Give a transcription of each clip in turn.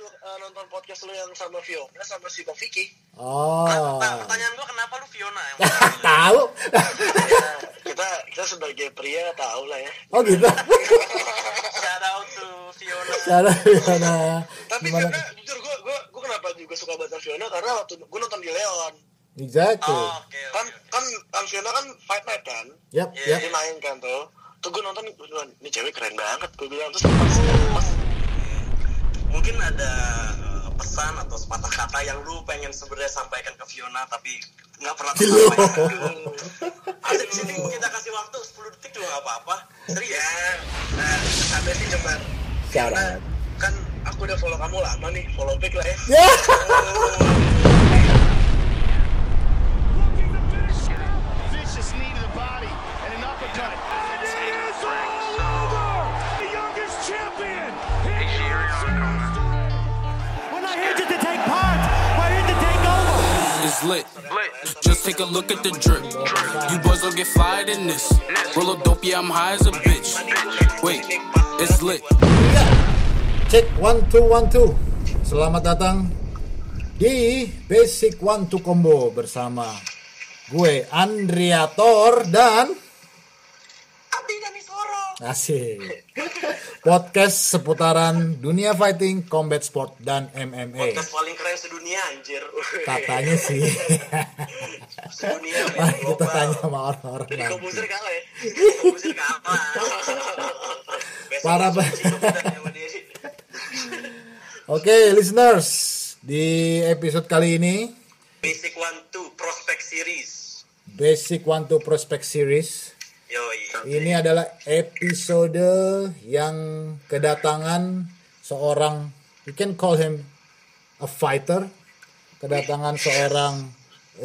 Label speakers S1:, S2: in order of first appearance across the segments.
S1: uh, nonton podcast lu yang sama Fiona sama si Bang Vicky.
S2: Oh.
S3: Nah, pertanyaan gua kenapa lu Fiona yang
S2: Tahu.
S1: Ya, kita kita sebagai pria tahu lah ya.
S2: Oh gitu.
S3: shout out to Fiona
S2: Cara gimana?
S1: Tapi
S2: Gimana?
S1: karena jujur gue gue gue kenapa juga suka banget sama Fiona karena waktu gue nonton di Leon
S2: Exactly.
S3: oh oke
S1: kan kan kan Fiona kan fight night kan
S2: Yap,
S3: Iya.
S2: yap.
S1: dia main kan tuh tuh gue nonton gua bilang, ini cewek keren banget gue bilang terus pas, pas
S3: mungkin ada eh, pesan atau sepatah kata yang lu pengen sebenarnya sampaikan ke Fiona tapi nggak pernah tersampaikan. Ada di sini kita kasih waktu 10 detik juga nggak apa-apa. Serius.
S1: Ya nah ada sih cuman karena
S2: out.
S1: kan aku udah follow kamu lama nih follow back lah ya.
S2: Ya.
S4: It's lit. Just take a look at the drip. You boys don't get fly than this. Roll up dope, yeah, I'm high as a bitch. Wait, it's lit.
S2: Cek one two one two. Selamat datang di Basic One Two Combo bersama gue Andriator dan
S1: Dani Soro
S2: Asik. Podcast seputaran dunia fighting, combat sport dan MMA.
S3: podcast paling keren sedunia anjir
S2: Katanya sih.
S3: sedunia
S2: Mari kita
S3: global.
S2: tanya sama orang-orang
S1: jadi komposer kalah ya
S3: udah sama dia.
S2: Oke, listeners, di episode kali ini
S3: basic one two prospect series
S2: Basic One Two Prospect Series
S3: yoi.
S2: Ini adalah episode yang kedatangan seorang, you can call him a fighter, kedatangan seorang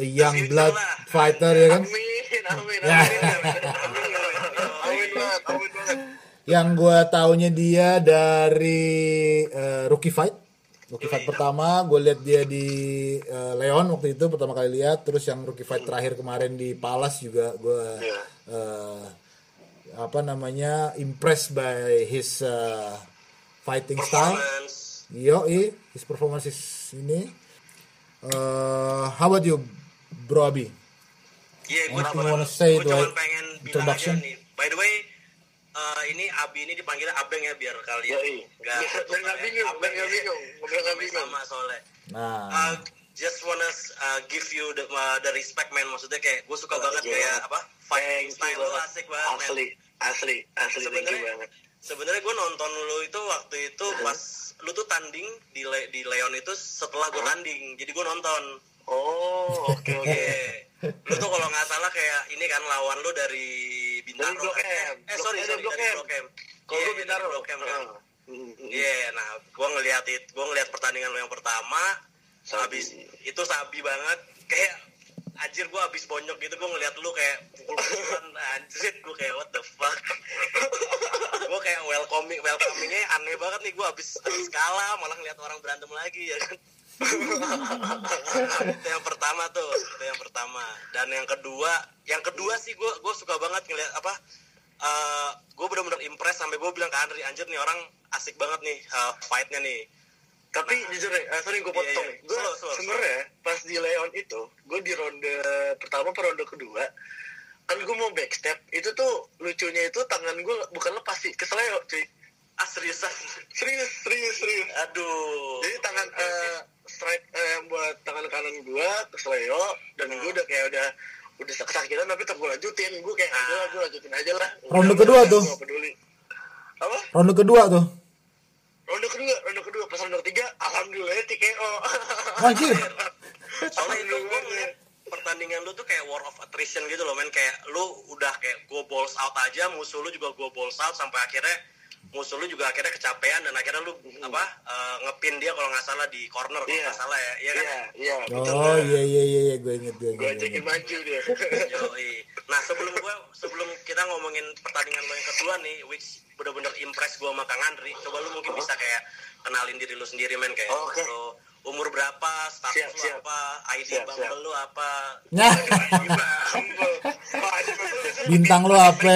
S2: young blood fighter ya kan,
S1: amin amin
S2: Ya.
S1: amin amin amin banget amin banget.
S2: Yang gue taunya dia dari eh, rookie fight, rookie fight pertama, gue lihat dia di eh, Leon waktu itu pertama kali lihat, terus yang rookie fight terakhir kemarin di Palace juga gue eh, apa namanya impressed by his uh, fighting style. Yo, his performance is ini. Uh, how about you, Bro Abi?
S3: Iya, gue cuma, pengen bilang
S2: Introduction?
S3: aja nih. By the way, eh, ini Abi ini dipanggilnya Abeng ya biar kalian nggak
S1: nggak bingung, biar nggak bingung, nggak bingung.
S3: sama soalnya.
S2: Nah,
S3: Uh, just wanna uh, give you the, uh, the respect man maksudnya kayak gue suka banget
S1: iya.
S3: kayak apa fighting style lu
S1: banget.
S3: asik banget man.
S1: asli asli asli
S3: sebenarnya
S1: banget
S3: sebenarnya gue nonton lu itu waktu itu pas lu tuh tanding di Le- di Leon itu setelah gue tanding jadi gue nonton
S1: oh oke oke
S3: Oke. Lu tuh kalau nggak salah kayak ini kan lawan lu dari Bintaro.
S1: Dari Blok
S3: kan?
S1: M.
S3: Eh, sorry,
S1: eh,
S3: sorry,
S1: Blok
S3: dari. Blok M.
S1: kalau
S3: Iya,
S1: gue bintaro
S3: Blok M kan.
S1: Mm,
S3: Iya, nah gua ngeliat itu, gua ngeliat pertandingan lu yang pertama,
S1: Sabi.
S3: habis itu sabi banget, kayak anjir gua habis bonyok gitu gua ngeliat lu kayak pukul-pukulan anjir gua kayak what the fuck gua kayak welcoming welcomingnya aneh banget nih gua habis habis kalah malah ngeliat orang berantem lagi ya kan itu yang pertama tuh itu yang pertama. Dan yang kedua yang kedua sih gue gue suka banget ngeliat apa eh gue benar-benar impress sampai gue bilang ke Andri anjir nih orang asik banget nih eh, fightnya nih.
S1: Tapi jujur ya eh, sorry gue
S3: Iya,
S1: potong.
S3: Iya.
S1: nih gue sebenarnya pas di Leon itu gue di ronde pertama per ronde kedua kan gue mau backstep itu tuh lucunya itu tangan gue bukan lepas sih keseleo cuy.
S3: Ah seriusan?
S1: Serius serius serius.
S3: Aduh.
S1: Jadi tangan eh, strike eh, yang buat tangan kanan gue keseleo dan gue udah kayak udah udah kesakitan tapi tetap gue lanjutin gue kayak udah lah gue lanjutin aja lah
S2: Ronde
S1: Udah,
S2: kedua tuh.
S1: nggak peduli apa
S2: ronde kedua tuh.
S1: ronde kedua ronde kedua pas ronde ketiga alhamdulillah TKO
S2: Anjir.
S3: soalnya itu gue ngeliat pertandingan lu tuh kayak war of attrition gitu loh men kayak lu udah kayak go balls out aja musuh lu juga go balls out sampai akhirnya musuh lu juga akhirnya kecapean dan akhirnya lu apa eh, ngepin dia kalau nggak salah di corner kalau
S1: Iya.
S3: nggak salah ya iya kan
S1: iya iya betul
S2: Oh iya iya iya iya gue inget gue
S1: gue
S2: gue inget.
S1: maju dia
S3: Yoi. Nah sebelum gua sebelum kita ngomongin pertandingan lo yang kedua nih, which bener-bener impress gua sama Kang Andri. Coba lu mungkin bisa kayak kenalin diri lu sendiri men kayak
S1: Oke.
S3: lu umur berapa, status
S1: Siap,
S3: lu
S1: siap.
S3: apa, ID
S1: Siap,
S3: Bumble
S1: siap.
S3: lu apa.
S2: Nah, bintang lo apa?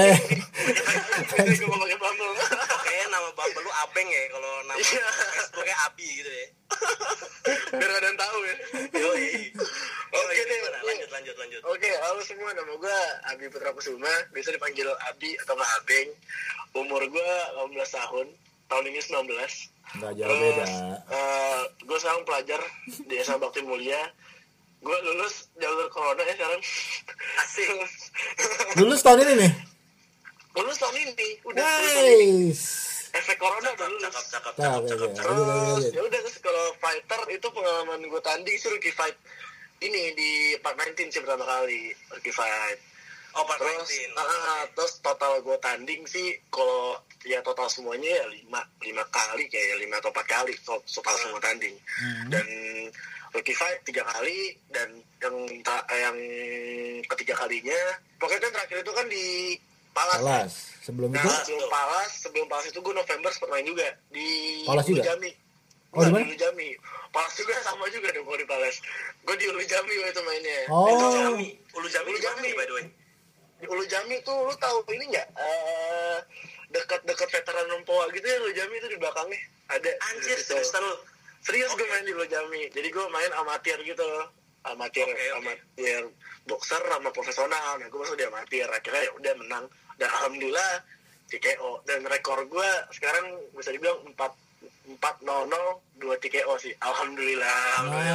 S3: Abeng ya kalau nama
S1: Iya.
S3: Facebooknya Abi gitu ya.
S1: biar ada yang tahu ya
S3: Yoi.
S1: Oke
S3: Yoi,
S1: deh.
S3: Lanjut lanjut lanjut.
S1: Oke, halo semua, nama gue Abi Putra Kusuma, biasa dipanggil Abi atau nggak Abeng. Umur gue 18 tahun, tahun ini 19.
S2: Nggak jauh beda.
S1: gue sekarang pelajar di SMA Bakti Mulia. Gue lulus jalur corona ya sekarang.
S3: Asik.
S2: Lulus tahun ini nih.
S1: lulus tahun ini, udah lulus tahun ini.
S2: Nice.
S1: Efek corona udah lulus.
S3: cakep cakep
S2: Cakep,
S3: cakep cakep.
S2: ya.
S3: cakep.
S2: Lanjut, lanjut,
S1: Terus ya udah terus kalau fighter itu pengalaman gue tanding sih rookie fight ini di Park 19 sih pertama kali rookie fight.
S3: Oh, part
S1: terus
S3: 19.
S1: ah, terus total gue tanding sih kalau ya total semuanya ya lima lima kali kayak lima atau empat kali to- total semua tanding dan rookie fight tiga kali dan yang ta- yang ketiga kalinya pokoknya kan terakhir itu kan di Palas, kan?
S2: Sebelum
S1: Nah,
S2: itu
S1: sebelum Palas, sebelum Palas itu gue November sempat main juga di
S2: Palas
S1: Ulu
S2: juga?
S1: Jami.
S2: Oh, di
S1: Bukan,
S2: mana?
S1: Ulu Jami. Palas juga sama juga dong kalau di Palas. Gue di Ulu Jami waktu itu mainnya.
S2: Oh.
S3: Ulu Jami, Ulu Jami
S1: Ulu Jami.
S3: by the way?
S1: Di Ulu Jami tuh lu tahu ini nggak? Eh, dekat-dekat veteran Rempoa gitu ya Ulu Jami itu di belakangnya ada.
S3: Anjir, seriusan lu.
S1: Serius gue
S3: Oke.
S1: main di Ulu Jami. Jadi gue main amatir gitu. Amatir,
S3: Oke, oke.
S1: amatir boxer sama profesional. Nah, gue masuk di amatir. Akhirnya ya udah menang. Dan alhamdulillah TKO. Dan rekor gue sekarang bisa dibilang 4 4 0 0 2 TKO sih. Alhamdulillah.
S2: Nice.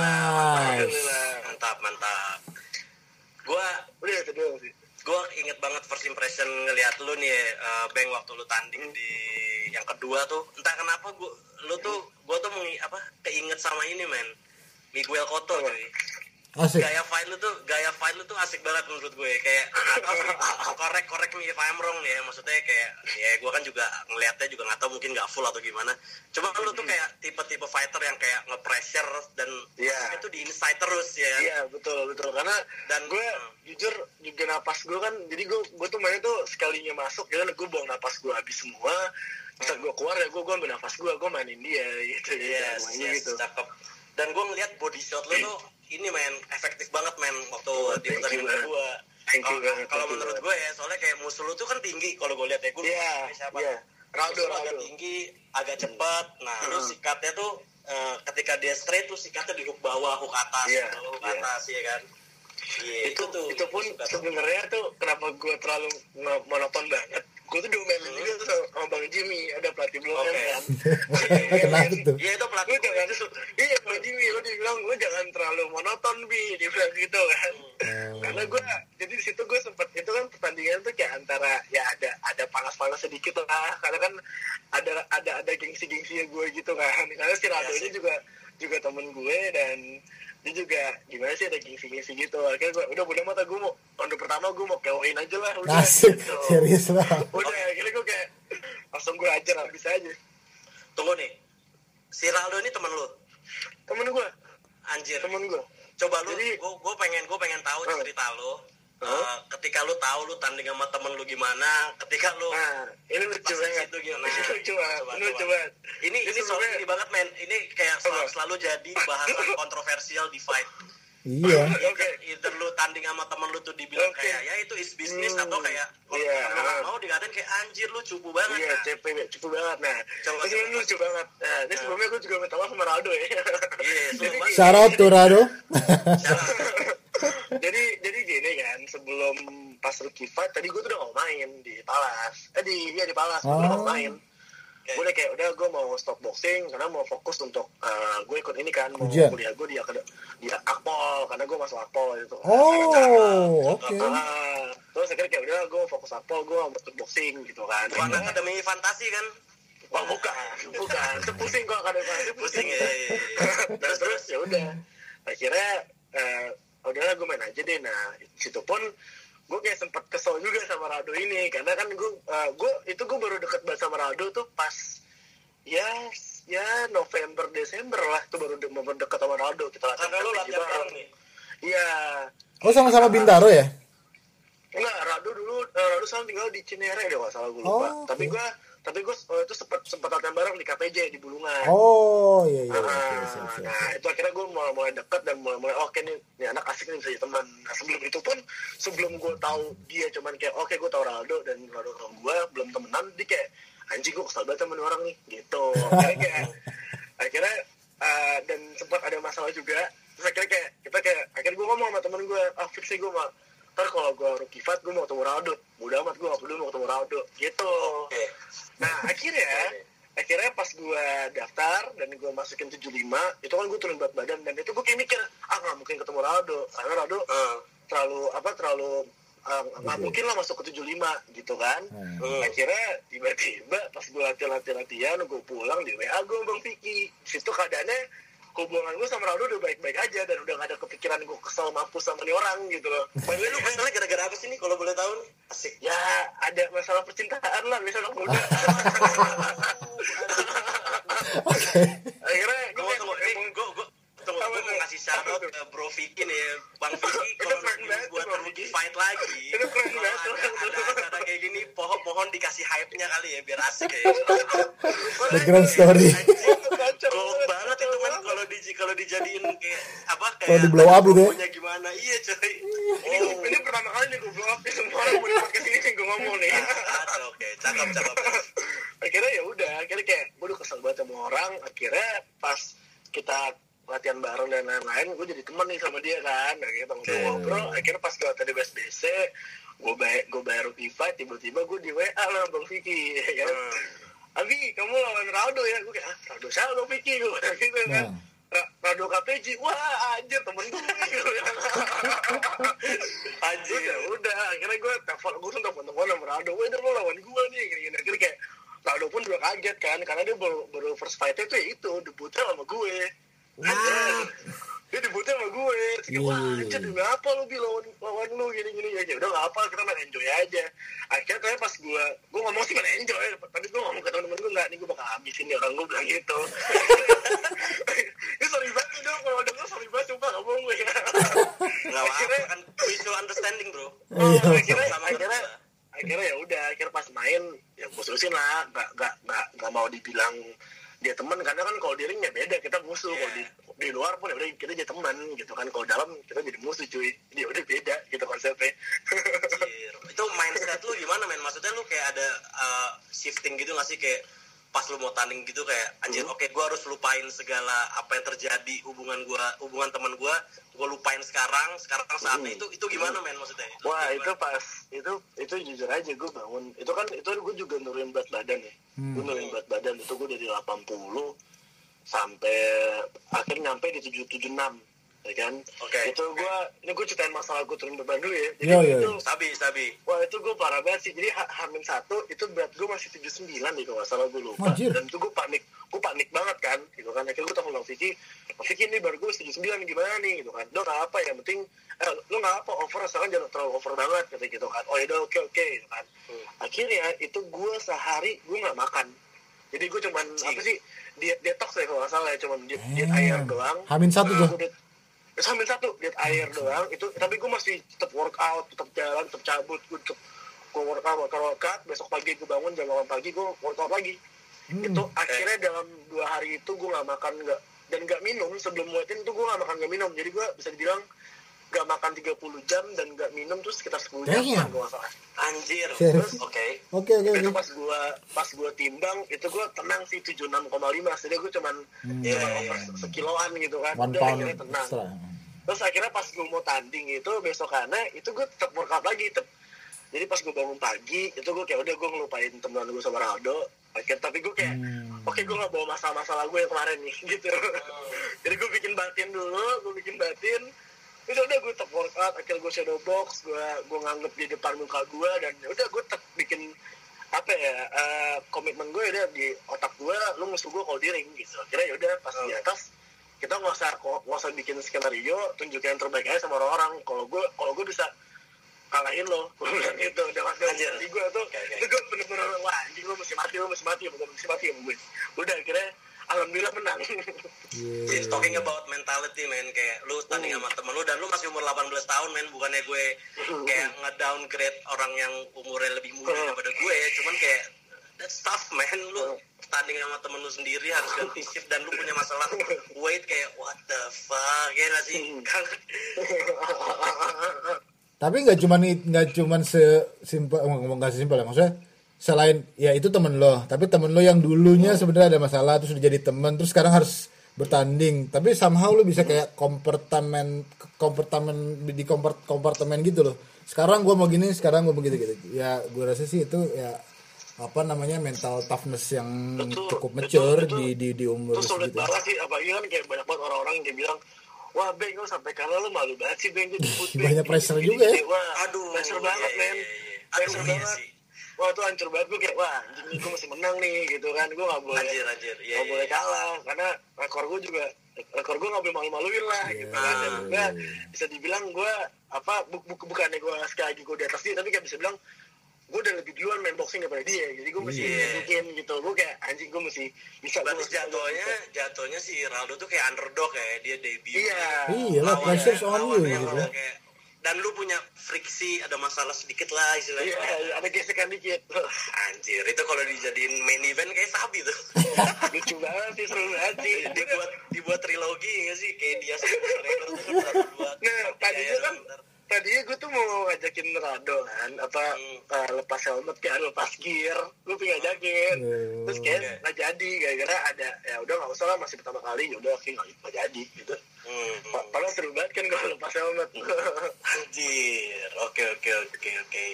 S1: Alhamdulillah.
S3: Mantap, mantap. Gua
S1: Udah itu doang sih.
S3: gue inget banget first impression ngeliat lu nih eh, Bang waktu lu tanding di yang kedua tuh entah kenapa gua lu tuh gue tuh mengi, apa keinget sama ini men Miguel Cotto cuy
S2: asik.
S3: gaya fight lu tuh gaya fight lu tuh asik banget menurut gue kayak korek korek me if I'm wrong nih ya maksudnya kayak ya gue kan juga ngelihatnya juga nggak tahu mungkin nggak full atau gimana cuma lu tuh kayak tipe-tipe fighter yang kayak nge-pressure dan
S1: Iya.
S3: itu di inside terus ya?
S1: Iya betul betul karena dan gue
S3: hmm.
S1: jujur juga napas gue kan jadi gue gue tuh mainnya tuh sekalinya masuk ya kan gue buang napas gue habis semua bisa gue keluar ya gue gue ambil napas gue gue mainin dia gitu ya
S3: Yes,
S1: mainnya
S3: yes,
S1: gitu
S3: cakep. Dan gue ngeliat body shot lu tuh ini men efektif banget men waktu di
S1: thank
S3: pertandingan kedua. Kalau- menurut gue ya, soalnya kayak musuh lu tuh kan tinggi kalau gue lihat ya. Gue
S1: Iya,
S3: siapa?
S1: iya.
S3: Lu agak tinggi, agak cepat. Nah, lu
S1: Hmm.
S3: sikatnya tuh eh, ketika dia straight tuh sikatnya di hook bawah, hook atas,
S1: Iya,
S3: bawah, hook
S1: iya.
S3: atas ya kan. Iya,
S1: itu
S3: tuh
S1: itu pun sebenarnya tuh kenapa gue terlalu monoton banget gue tuh diomelin juga tuh sama, bang Jimmy ada pelatih blok
S3: Oke.
S1: kan
S2: Kenapa tuh?
S3: Iya itu pelatih
S1: lu jangan iya bang Jimmy lu dibilang lu jangan terlalu monoton bi dia bilang gitu kan
S2: Oh.
S1: karena gue jadi di situ gue sempet itu kan pertandingan tuh kayak antara ya ada ada panas-panas sedikit lah karena kan ada ada ada gengsi-gengsinya gue gitu kan karena si Rado ini
S3: sih.
S1: juga juga temen gue dan dia juga gimana sih ada gengsi-gengsi gitu akhirnya gue udah udah mata gue mau ronde pertama gue mau kewain aja lah udah
S2: Asik.
S1: gitu.
S2: Serius lah.
S1: udah akhirnya gue kayak langsung gue ajar habis aja
S3: Tunggu nih. Si Raldo ini temen lu.
S1: temen gue
S3: Anjir.
S1: temen gue
S3: coba lu
S1: Jadi-
S3: gue gue pengen gue pengen tahu cerita lu
S1: Hmm.
S3: Eh, ketika lu tahu lu tanding sama temen lu gimana ketika lu
S1: nah ini lucu banget
S3: situ gimana
S1: ini lucu banget
S3: Coba,
S1: ini lucu
S3: coba.
S1: banget
S3: ini ini soal ini banget men ini kayak sel-
S1: Apa?
S3: selalu jadi bahasan kontroversial di fight
S2: Iya.
S3: either, either lu tanding sama temen lu tuh dibilang
S1: Oke.
S3: kayak ya itu is business
S1: Hmm.
S3: atau kayak kalau
S1: Iya.
S3: lu mau dikatain kayak anjir lu cupu banget
S1: Iya,
S3: nah.
S1: CP cukup banget. Nah,
S3: Coba,
S1: ini
S3: coba.
S1: lucu banget. Nah, ini sebelumnya gue juga minta maaf sama Ronaldo ya.
S3: Iya, sumpah.
S2: Shout out to Rado.
S1: jadi, jadi gini kan, sebelum pas rookie fight, tadi gue tuh udah mau main di Palas. Eh, di, iya di Palas, gue udah mau
S2: Oh.
S1: main. Gue udah kayak, udah gue mau stop boxing, karena mau fokus untuk, eh, gue ikut ini kan, mau
S2: Ujian.
S1: kuliah gue di, akad- di Akpol, karena gue masuk Akpol itu.
S2: Oh, oke.
S1: Ah, terus akhirnya kayak udah gue mau fokus Akpol, gue mau ikut boxing gitu kan.
S3: bukan akademi fantasi kan
S1: Wah bukan, bukan. Itu pusing kok kadang kadang
S3: pusing ya, ya, ya.
S1: terus terus ya udah. Akhirnya eh udahlah gue main aja deh. Nah situ pun gue kayak sempet kesel juga sama Rado ini karena kan gue eh, gue itu gue baru deket banget sama Rado tuh pas ya ya November Desember lah tuh baru de- baru deket sama Rado kita latihan
S3: karena lu
S1: PPG
S3: latihan bareng nih
S1: Iya.
S2: Oh sama-sama Bintaro ya?
S1: Enggak, Rado dulu, eh, Rado sekarang tinggal di Cinere deh kalau salah gue lupa.
S2: Oh,
S1: Tapi gue, tapi gue eh, itu sempat sempat latihan bareng di KPJ di Bulungan.
S2: Oh iya iya.
S1: Ah,
S2: Oke, siap, siap,
S1: nah
S2: siap.
S1: itu akhirnya gue mulai mulai deket dan mulai mulai oke nih, nih anak asik nih bisa jadi teman. Nah sebelum itu pun sebelum gue tahu dia cuman kayak oke gue tahu Ronaldo dan Ronaldo tahu gue belum temenan dia kayak anjing gue kesal banget sama orang nih gitu akhirnya kayak akhirnya eh, dan sempat ada masalah juga terus akhirnya kayak kita kayak akhirnya gue ngomong sama temen gue ah fix sih gue mah ntar kalau gue rookie fight gue mau ketemu Ronaldo. Udah amat gue gak peduli mau ketemu Ronaldo. Gitu. Nah akhirnya akhirnya pas gue daftar dan gue masukin 75 itu kan gue turun berat badan dan itu gue kayak mikir ah nggak mungkin ketemu Ronaldo. Karena Ronaldo
S3: Eh,
S1: terlalu apa terlalu eh, nggak mungkin lah masuk ke 75 gitu kan.
S2: Hmm.
S1: akhirnya tiba-tiba pas gue latihan latihan latihan gue pulang di WA gue bang Vicky. Situ keadaannya hubungan gue sama Ronaldo udah baik-baik aja dan udah gak ada kepikiran gue kesel mampus sama nih orang gitu loh
S3: by the way, lu keselnya gara-gara apa sih nih kalau boleh tahu nih? Asik.
S1: ya ada masalah percintaan lah misalnya muda akhirnya gue
S3: tunggu. Ini gue. Shout out ke Bro Vicky nih. Bang Vicky, kalau buat rookie fight lagi.
S1: Itu keren
S3: kalau
S1: banget,
S3: ada, acara kayak gini, pohon-pohon dikasih hype-nya kali ya, biar asik ya.
S2: Background story.
S3: Gold banget itu kan kalau di kalau dijadiin kayak apa kayak
S2: Kalau di blow up gitu ya.
S3: gimana. Iya coy.
S1: Ini, ini pertama kali nih gue blow up nih. Semua orang mau di podcast ini gue ngomong nih.
S3: Ada, oke. Cakep cakep.
S1: Akhirnya ya udah akhirnya kayak gue udah kesel banget sama orang. Akhirnya pas kita latihan bareng dan lain-lain gue jadi teman nih sama dia kan. Nah, kita ngobrol-ngobrol akhirnya pas gue latihan di BSBC gue bayar gue bayar fight tiba-tiba gue di WA lah bang Vicky. Ya kan? Abi kamu lawan Ronaldo ya? Gue kayak ah Ronaldo siapa bang Vicky? Gue gitu kan.
S2: Hmm.
S1: Ra- Ronaldo KPJ wah anjir temen gue bilang.
S3: Anjir.
S1: udah udah. Akhirnya gue telepon gue tuh telepon sama gue udah lo lawan gue nih. Gini gini. Akhirnya kayak Ronaldo pun juga kaget kan karena dia baru baru first fight itu ya itu debutnya sama gue Anjir. dia debutnya sama gue. Terus wah anjir demi apa lu bi lawan lawan lu gini gini ya ya udah gak apa kita main enjoy aja. Akhirnya ternyata pas gue gue ngomong sih main enjoy. Tapi gue ngomong ke temen-temen gue nggak nih gue bakal habisin nih orang gue bilang gitu. Ini sorry banget dong kalau denger sorry banget sumpah gak bohong gue
S3: nggak apa kan. Mutual understanding bro.
S1: Oh,
S2: Iya.
S1: akhirnya
S3: Sama
S1: akhirnya akhirnya ya udah akhirnya pas main ya gue lah. Nggak nggak nggak nggak mau dibilang dia teman karena kan kalau di ring ya beda kita musuh. Kalau di di luar pun ya udah kita jadi teman gitu kan. Kalau dalam kita jadi musuh cuy. Jadi ya udah beda gitu konsepnya.
S3: Anjir. itu mindset lu gimana men? Maksudnya lu kayak ada uh, shifting gitu nggak sih? Kayak pas lu mau tanding gitu kayak anjir
S1: Hmm.
S3: oke gua harus lupain segala apa yang terjadi hubungan gua hubungan teman gua gua lupain sekarang sekarang saatnya itu itu gimana men maksudnya
S1: Hmm. wah
S3: gimana?
S1: itu pas itu itu jujur aja gue bangun itu kan itu gue juga nurunin berat badan ya gue nurunin berat badan itu gue dari 80 sampai akhir nyampe di 776 ya kan?
S3: Oke.
S1: itu gue ini gue ceritain masalah gue turun beban dulu ya. Jadi
S2: Iya, iya,
S1: itu
S3: sabi sabi.
S1: Wah itu gue parah banget sih. Jadi ha- hamin satu itu berat gue masih 79 nih kalau nggak salah gue lupa.
S2: Anjir.
S1: dan itu gue panik gue panik banget kan gitu kan. Akhirnya gue telepon Vicky. Vicky ini baru gue 79 nih gimana nih gitu kan. Lo nggak apa yang penting eh, lo nggak apa over asalkan jangan terlalu over banget kata gitu kan. Oh ya udah oke oke gitu kan. Akhirnya itu gue sehari gue nggak makan. Jadi gue cuman apa sih diet detox ya kalau nggak salah ya cuman diet, diet air doang.
S2: Hamin satu tuh.
S1: Sambil satu diet air doang itu tapi gue masih tetap workout tetap jalan tetap cabut gue tetap gue workout workout workout. Besok pagi gue bangun jam 8 pagi gue workout lagi. Itu akhirnya dalam dua hari itu gue nggak makan nggak dan nggak minum sebelum wetin tuh gue nggak makan nggak minum. Jadi gue bisa dibilang nggak makan 30 jam dan nggak minum tuh sekitar 10 jam kan gue salah
S3: anjir.
S2: Serius?
S3: oke.
S2: Oke oke
S1: itu
S2: oke.
S1: pas gua pas gua timbang itu gua tenang sih 76,5 jadi gua cuman cuma
S3: iya,
S1: over
S3: iya.
S1: sekiloan gitu kan.
S2: One
S1: udah akhirnya tenang.
S2: extra.
S1: terus akhirnya pas gua mau tanding itu besokannya itu gua tetap workout lagi tetap jadi pas gua bangun pagi itu gua kayak udah gua ngelupain teman gua sama Ronaldo. Akhirnya tapi gua kayak
S2: Hmm.
S1: oke gua nggak bawa masalah-masalah gue yang kemarin nih gitu. Jadi gua bikin batin dulu gua bikin batin itu udah gue tetap workout akhirnya gue shadow box gue gue nganggep di depan muka gue dan ya udah gue tetap bikin apa ya eh, komitmen gue udah di otak gue lu musuh gue kalau di ring gitu. Akhirnya ya udah pas di atas kita nggak usah nggak usah bikin skenario tunjukin yang terbaik aja sama orang-orang. Kalau gue kalau gue bisa kalahin lo gue bilang gitu udah mas di gue tuh
S3: Oke, oke.
S1: itu gue bener-bener wah anjing lo mesti mati lo mesti mati lo mesti mati sama gue udah akhirnya alhamdulillah menang
S2: Iya.
S3: Just talking about mentality men kayak lu tanding sama temen lu dan lu masih umur 18 tahun men bukannya gue kayak nge-downgrade orang yang umurnya lebih muda daripada gue cuman kayak that's tough man lu tanding sama temen lu sendiri harus ganti shift dan lu punya masalah weight kayak what the fuck ya gak sih Kan?
S2: Tapi nggak cuman nggak cuman sesimpel nggak sesimpel ya maksudnya selain ya itu temen lo. Tapi temen lo yang dulunya sebenarnya ada masalah terus udah jadi temen terus sekarang harus bertanding. Tapi somehow lo bisa kayak kompartemen kompartemen di kompart kompartemen gitu loh. Sekarang gua mau gini sekarang gua begitu gitu ya gue rasa sih itu ya apa namanya mental toughness yang
S1: Itu-
S2: cukup
S1: itu-
S2: mature
S1: itu-
S2: di di di umur
S1: Terus sulit banget sih, apalagi kan kayak banyak banget orang-orang yang bilang Wah Beng, lu sampai kalah lu malu banget sih Beng,
S2: Banyak pressure juga ya.
S1: Wah,
S3: Aduh,
S1: pressure
S3: iya,
S1: banget
S3: iya,
S1: men.
S3: iya, iya.
S1: Pressure
S3: Aduh, iya
S1: banget. Wah itu hancur banget, gue kayak wah anjing gue masih menang nih gitu kan Gue gak boleh,
S3: Anjir, anjir. Iya,
S1: gak
S3: iya,
S1: boleh
S3: iya.
S1: kalah Karena rekor gue juga, rekor gue gak boleh malu-maluin lah
S2: Iya.
S1: gitu kan Dan gue bisa dibilang gue, apa, bu bu bukannya gue sekali lagi gue di atas dia Tapi kayak bisa bilang gue udah lebih duluan main boxing daripada dia jadi gue mesti
S3: Iya.
S1: nunjukin gitu gue kayak anjing gue mesti bisa
S3: Berarti
S1: mesti-
S3: jatuhnya jatuhnya si Ronaldo tuh kayak underdog ya dia debut.
S1: iya
S2: Iya lah, pressure's on you gitu.
S3: kayak- dan lu punya friksi ada masalah sedikit lah istilahnya.
S1: iya ada gesekan dikit
S3: Anjir, itu kalau dijadiin main event kayak sabi tuh.
S1: lucu banget sih seru banget sih
S3: dibuat dibuat trilogi nggak sih kayak dia sama McGregor tuh kan dua.
S1: nah tadinya
S3: kayak
S1: kan
S3: bentar.
S1: Tadinya gue tuh mau ngajakin Rado kan apa
S3: Hmm.
S1: eh, lepas helmet kan lepas gear gue pengen ngajakin
S2: Hmm.
S1: terus kayak nggak jadi gara-gara ada ya udah nggak usah lah masih pertama kali ya udah oke nggak jadi gitu
S3: Hmm.
S1: Pa- padahal seru banget kan kalau lepas helmet
S3: Anjir, oke oke oke oke.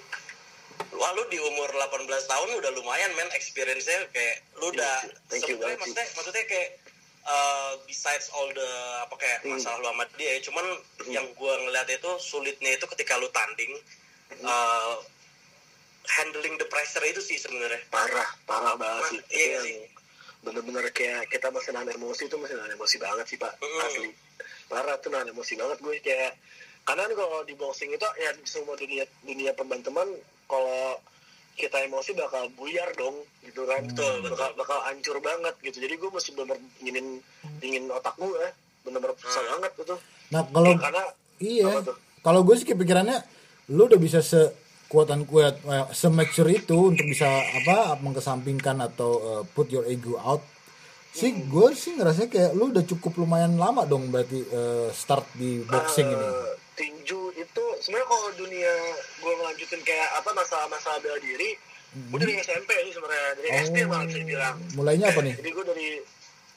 S3: Wah lu di umur 18 tahun udah lumayan men experience-nya kayak lu udah
S1: Iya, thank you sih.
S3: maksudnya maksudnya kayak uh, besides all the apa kayak
S1: Hmm.
S3: masalah lu sama dia cuman yang gua ngeliat itu sulitnya itu ketika lu tanding
S1: Hmm.
S3: uh, handling the pressure itu sih sebenarnya.
S1: parah parah banget sih
S3: Iya
S1: Itu
S3: sih.
S1: bener-bener kayak kita masih nahan emosi itu masih nahan emosi banget sih pak
S3: Mm.
S1: asli parah tuh nahan emosi banget gue kayak karena kan kalau di boxing itu ya di semua dunia dunia pembanteman kalau kita emosi bakal buyar dong gitu kan
S3: Betul, betul.
S1: bakal bakal hancur banget gitu jadi gue mesti bener dinginin dingin otak gue bener-bener susah
S3: Hmm.
S1: banget gitu
S2: Nah kalau
S1: Ya, karena
S2: iya, kalau gue sih kepikirannya lu udah bisa se kuatan kuat semature itu untuk bisa apa mengesampingkan atau uh, put your ego out. Sih
S1: Hmm.
S2: gue sih ngerasa kayak lu udah cukup lumayan lama dong berarti uh, start di boxing ini.
S1: Tinju itu sebenarnya kalau dunia gue ngelanjutin kayak apa masalah-masalah bela diri gue dari SMP sih sebenarnya. Dari SD malah bisa dibilang.
S2: Mulainya apa nih?
S1: jadi gue dari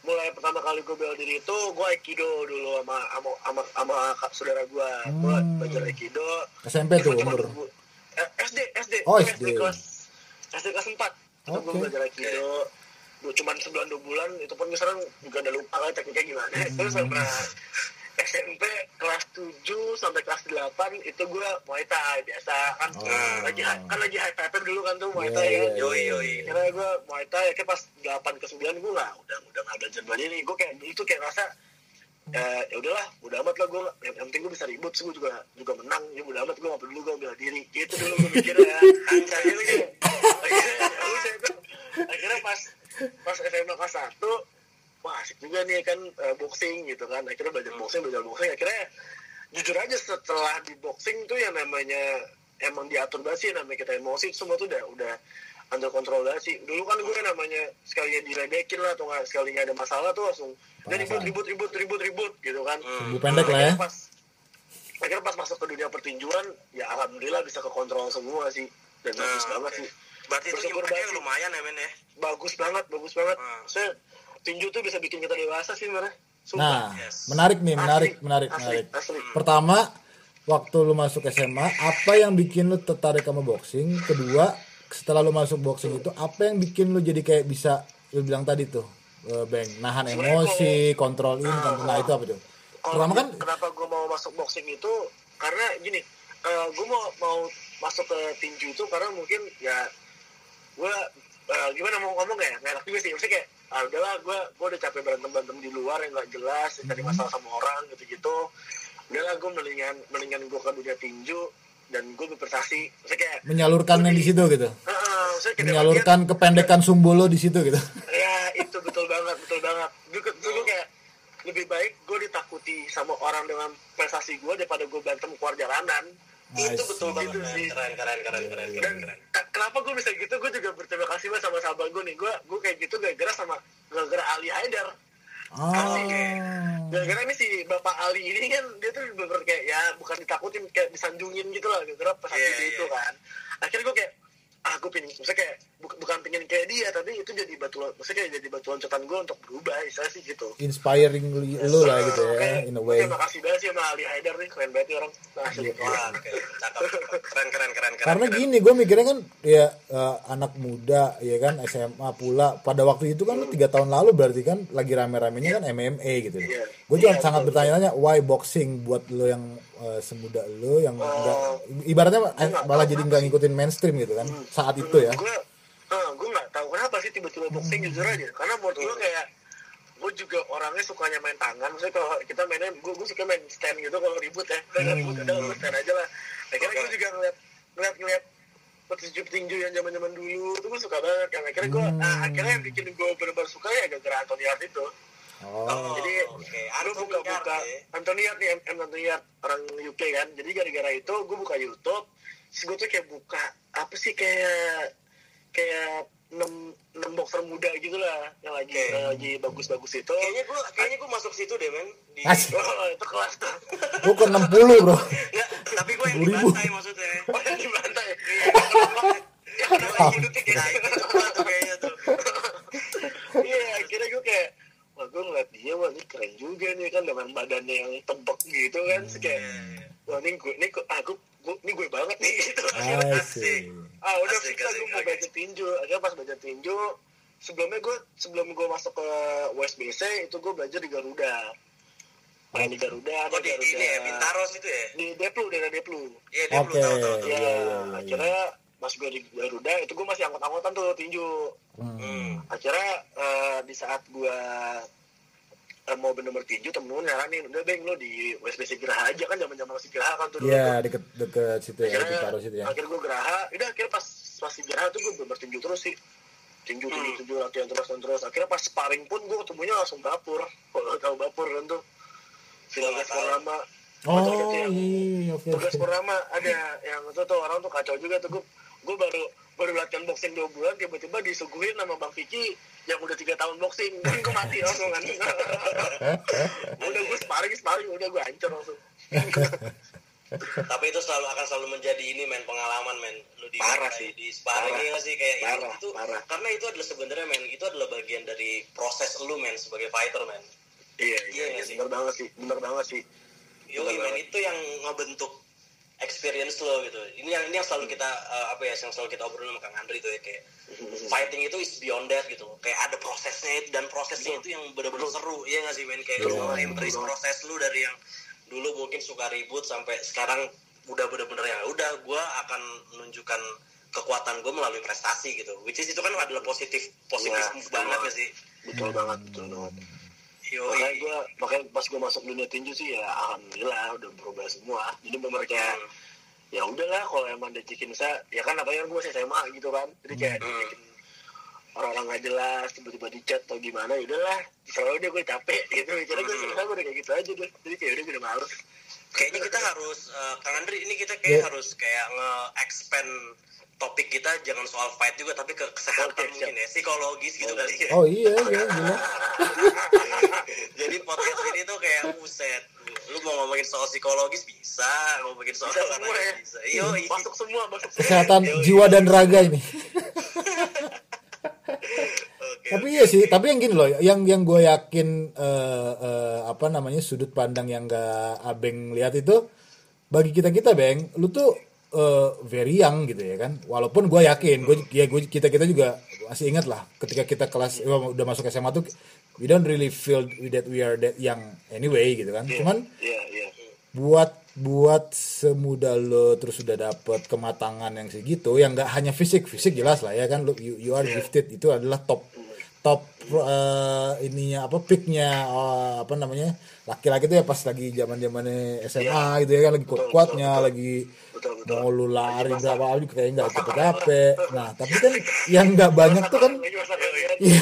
S1: mulai pertama kali gue bela diri itu gue aikido dulu sama sama sama, sama kak- saudara gue gue
S2: Hmm.
S1: belajar aikido.
S2: SMP tuh
S1: cuma
S2: umur.
S1: eh, SD SD
S2: Oh,
S1: Gue
S2: SD.
S1: kelas SD kelas empat. Itu gue belajar aikido. Gue cuman sebulan dua bulan itu pun gue sekarang juga udah lupa kan tekniknya gimana.
S2: Hmm.
S1: terus sama SMP kelas 7 sampai kelas 8 itu gue Muay Thai biasa kan
S2: Oh.
S1: lagi kan lagi hype hype dulu kan tuh Muay
S2: Iya,
S1: Thai
S2: iya,
S1: kan
S2: iya.
S3: Yoi yoi.
S1: karena gue Muay Thai kayak pas 8 ke 9 gue nggak udah udah nggak belajar bela diri gue kayak itu kayak rasa eh, ya udahlah udah amat lah gue yang, yang penting gue bisa ribut gue juga juga menang ya udah amat gue nggak peduli gue bela diri gitu dulu gue mikir ya akhirnya akhirnya ya akhirnya pas pas SMA kelas 1 wah asik juga nih kan eh, boxing gitu kan. Akhirnya belajar boxing belajar boxing. Akhirnya jujur aja setelah di boxing tuh yang namanya emang diatur banget sih namanya kita emosi semua tuh udah udah under control banget sih. Dulu kan gue namanya sekalinya diledekin lah atau nggak sekali nggak ada masalah tuh langsung udah ribut ribut ribut ribut ribut gitu kan.
S2: Tunggu pendek lah ya.
S1: Akhirnya pas akhirnya pas masuk ke dunia pertinjuan ya alhamdulillah bisa ke kontrol semua sih. Dan bagus
S3: Nah,
S1: banget
S3: oke.
S1: sih.
S3: Berarti itu impactnya lumayan ya men ya.
S1: bagus banget bagus banget.
S3: Hmm.
S1: saya tinju tuh bisa bikin kita dewasa sih sebenarnya
S2: Nah.
S3: Yes.
S2: menarik nih, menarik,
S1: Asli,
S2: menarik,
S1: asli,
S2: menarik.
S1: asli.
S2: Pertama, waktu lu masuk SMA, apa yang bikin lu tertarik sama boxing? Kedua, setelah lu masuk boxing itu, apa yang bikin lu jadi kayak bisa lu bilang tadi tuh, eh, Bang, nahan emosi, kontrol ini, kontrol nah itu apa tuh? Pertama kan,
S1: kenapa gue mau masuk boxing itu karena gini, gue mau mau masuk ke tinju itu karena mungkin ya gue gimana mau ngomong ya nggak enak juga sih maksudnya kayak ah udahlah gue gue udah capek berantem berantem di luar yang nggak jelas
S2: Hmm.
S1: cari masalah sama orang gitu gitu udahlah gue mendingan mendingan gue ke dunia tinju dan gue berprestasi maksudnya kayak
S2: menyalurkannya di situ gitu.
S1: Heeh, maksudnya kayak
S2: Menyalurkan kependekan sumbolo di situ gitu.
S1: ya itu betul banget betul banget gue gue kayak lebih baik gue ditakuti sama orang dengan prestasi gue daripada gue berantem keluar jalanan
S2: Nice.
S3: Itu betul banget.
S1: Gitu
S3: men.
S1: sih.
S3: Keren keren keren keren
S1: dan
S3: keren. keren.
S1: Ke- kenapa gue bisa gitu? Gue juga berterima kasih banget sama sahabat gue nih. Gue gue kayak gitu gara-gara sama gara-gara Ali Haidar.
S2: Ah.
S1: gara-gara ini si bapak Ali ini kan dia tuh bener kayak ya bukan ditakutin kayak disanjungin gitu lah gara-gara
S3: Iya,
S1: dia
S3: iya.
S1: itu kan. Akhirnya gue kayak ah gue pengen maksudnya kayak bu- bukan pengen kayak dia tapi itu jadi batu maksudnya kayak jadi batu loncatan gue untuk berubah istilah sih gitu
S2: inspiring lu lah gitu ya in a way
S1: Terima kasih banget sih sama Ali Haidar nih keren banget nih orang nah, asli.
S3: Cakep. Keren, keren, keren, keren.
S2: karena
S3: keren.
S2: gini gue mikirnya kan ya eh, anak muda ya kan SMA pula pada waktu itu kan tiga tahun lalu berarti kan lagi rame-ramenya kan MMA gitu
S1: Iya.
S2: gue juga
S1: Iya,
S2: sangat bertanya-tanya why boxing buat lo yang eh, semuda lo yang enggak ibaratnya eh,
S1: nggak
S2: malah jadi nggak ngikutin mainstream gitu kan saat itu ya.
S1: gue gue nggak tahu kenapa sih tiba-tiba boxing jujur aja. Karena menurut gue kayak gue juga orangnya sukanya main tangan. Maksudnya kalau kita mainnya gue gue suka main stand gitu kalau ribut ya. Kalau ribut udah gue stand aja lah akhirnya gue juga ngeliat ngeliat ngeliat petinju petinju yang zaman zaman dulu itu gue suka banget. Yang akhirnya gue nah, akhirnya yang bikin gue benar-benar suka ya gara-gara Anthony Hart itu
S2: oh
S1: jadi
S3: oke.
S1: gue buka-buka
S3: ya.
S1: Hart nih M, Hart orang UK kan jadi gara-gara itu gue buka YouTube terus gue tuh kayak buka apa sih kayak kayak enam enam boxer muda gitu lah yang lagi
S3: Oke.
S1: yang lagi bagus-bagus itu
S3: Kayaknya gue kayaknya gue masuk situ deh, men. Di...
S2: Asik.
S1: oh itu kelas tuh
S2: gue ke 60 bro
S3: Nggak, tapi gue yang
S2: 10.000.
S3: dibantai maksudnya.
S1: oh yang dibantai
S3: Yang kena lagi detik ya. Itu gua tuh kayaknya tuh.
S1: iya akhirnya gue kayak wah gue ngeliat dia wah ini keren juga nih kan dengan badannya yang tebek gitu kan Terus kayak wah ini gue ini gue ah gue, gue- ini gue banget nih gitu. Akhirnya
S2: asik.
S1: ah udah
S3: Asik,
S1: kita
S3: asik,
S1: gue mau baca tinju. Akhirnya pas baca tinju sebelumnya gue sebelum gue masuk ke USBC itu gue belajar di Garuda. Main di Garuda
S3: Oh, di
S1: Garuda.
S3: ini ya, Bintaros itu ya?
S1: di Deplu daerah Deplu.
S3: Iya,
S2: Oke.
S3: belum tahu tahu.
S1: ya
S2: Iya, iya, iya, iya.
S1: akhirnya pas gue di Garuda itu gue masih angkot-angkotan tuh tinju.
S3: Hmm.
S1: akhirnya eh, di saat gue mau bener-bener tinju temen nyaranin udah beng lo di USBC Geraha aja kan zaman zaman masih Geraha kan tuh dulu
S2: Iya
S1: tuh.
S2: deket deket situ ya
S1: akhirnya
S2: di taruh situ ya.
S1: akhirnya gue Geraha udah akhirnya pas pas di Geraha tuh gue bener tinju terus sih. Tinju tinju
S3: Hmm.
S1: tinju latihan terus dan terus. Akhirnya pas sparring pun gue ketemunya langsung Bapur kalau tahu Bapur kan tuh. Silagas. Purnama
S2: oh
S1: gitu
S2: iya
S1: yang-
S2: iya, oke
S1: Tugas Purnama ada yang itu tuh orang tuh kacau juga tuh. Gue gue baru baru latihan boxing dua bulan tiba-tiba disuguhin sama Bang Vicky yang udah tiga tahun boxing kan gue mati langsung kan udah gue sparring sparring udah gue hancur langsung
S3: Tapi itu selalu akan selalu menjadi ini men pengalaman men. Lu di
S1: Parah
S3: kayak
S1: sih.
S3: di sparring
S1: Parah.
S3: ya sih kayak itu-
S1: Parah,
S3: itu,
S1: parah.
S3: karena itu adalah sebenarnya men itu adalah bagian dari proses lu men sebagai fighter men.
S1: iya
S3: Iya
S1: iya iya
S3: sih?
S1: bener banget sih bener banget sih
S3: Yo men itu yang ngebentuk experience lo gitu. Ini yang ini yang selalu kita eh, apa ya yang selalu kita obrolin sama Kang Andri itu ya kayak fighting itu is beyond that gitu. Kayak ada prosesnya itu dan prosesnya itu yang benar-benar seru. Iya nggak sih men kayak
S2: Betul.
S3: embrace proses lu dari yang dulu mungkin suka ribut sampai sekarang udah bener-bener ya udah gue akan menunjukkan kekuatan gue melalui prestasi gitu which is itu kan adalah positif positif
S1: betul
S3: banget gak sih
S1: betul banget betul banget
S3: Yo,
S1: makanya gue makanya pas gue masuk dunia tinju sih ya alhamdulillah udah berubah semua. Jadi kayak ya udahlah kalau emang dicekin saya ya kan apalagi gue masih SMA gitu kan. Jadi kayak
S3: Hmm.
S1: dicekin orang-orang nggak jelas tiba-tiba di chat atau gimana ya udahlah. Selalu dia gue capek gitu. Gue
S3: Hmm.
S1: sebenarnya gue udah kayak gitu aja deh. Jadi kayak udah gue udah males
S3: kayaknya kita harus eh, Kang Andri ini kita kayak
S2: Ya.
S3: harus kayak nge-expand topik kita jangan soal fight juga tapi ke kesehatan
S1: Oke,
S3: mungkin
S1: siap.
S3: ya. Psikologis gitu kali ya.
S2: Oh iya iya gila.
S3: Jadi podcast ini tuh kayak buset. Lu mau ngomongin soal psikologis bisa. Ngomongin soal
S1: bisa semua ya.
S3: bisa. Yo
S1: masuk semua masuk semua.
S2: Kesehatan jiwa dan raga ini.
S3: Oke,
S2: tapi iya sih tapi yang gini loh yang yang gue yakin eh, eh, apa namanya sudut pandang yang gak abeng lihat itu bagi kita kita beng lu tuh eh, very young gitu ya kan. Walaupun gue yakin gue ya gue kita kita juga masih ingat lah ketika kita kelas eh, udah masuk SMA tuh we don't really feel that we are that young anyway gitu kan. Cuman
S1: iya iya
S2: buat buat semuda lo terus sudah dapet kematangan yang segitu yang nggak hanya fisik fisik jelas lah ya kan lo you, you are gifted itu adalah top top eh, ininya apa picknya eh, apa namanya laki-laki itu ya pas lagi zaman zamannya SMA gitu ya kan lagi kuat kuatnya lagi
S1: betul betul.
S2: mau lu lari berapa kali kayak nggak capek capek nah tapi kan yang nggak banyak tuh kan Iya.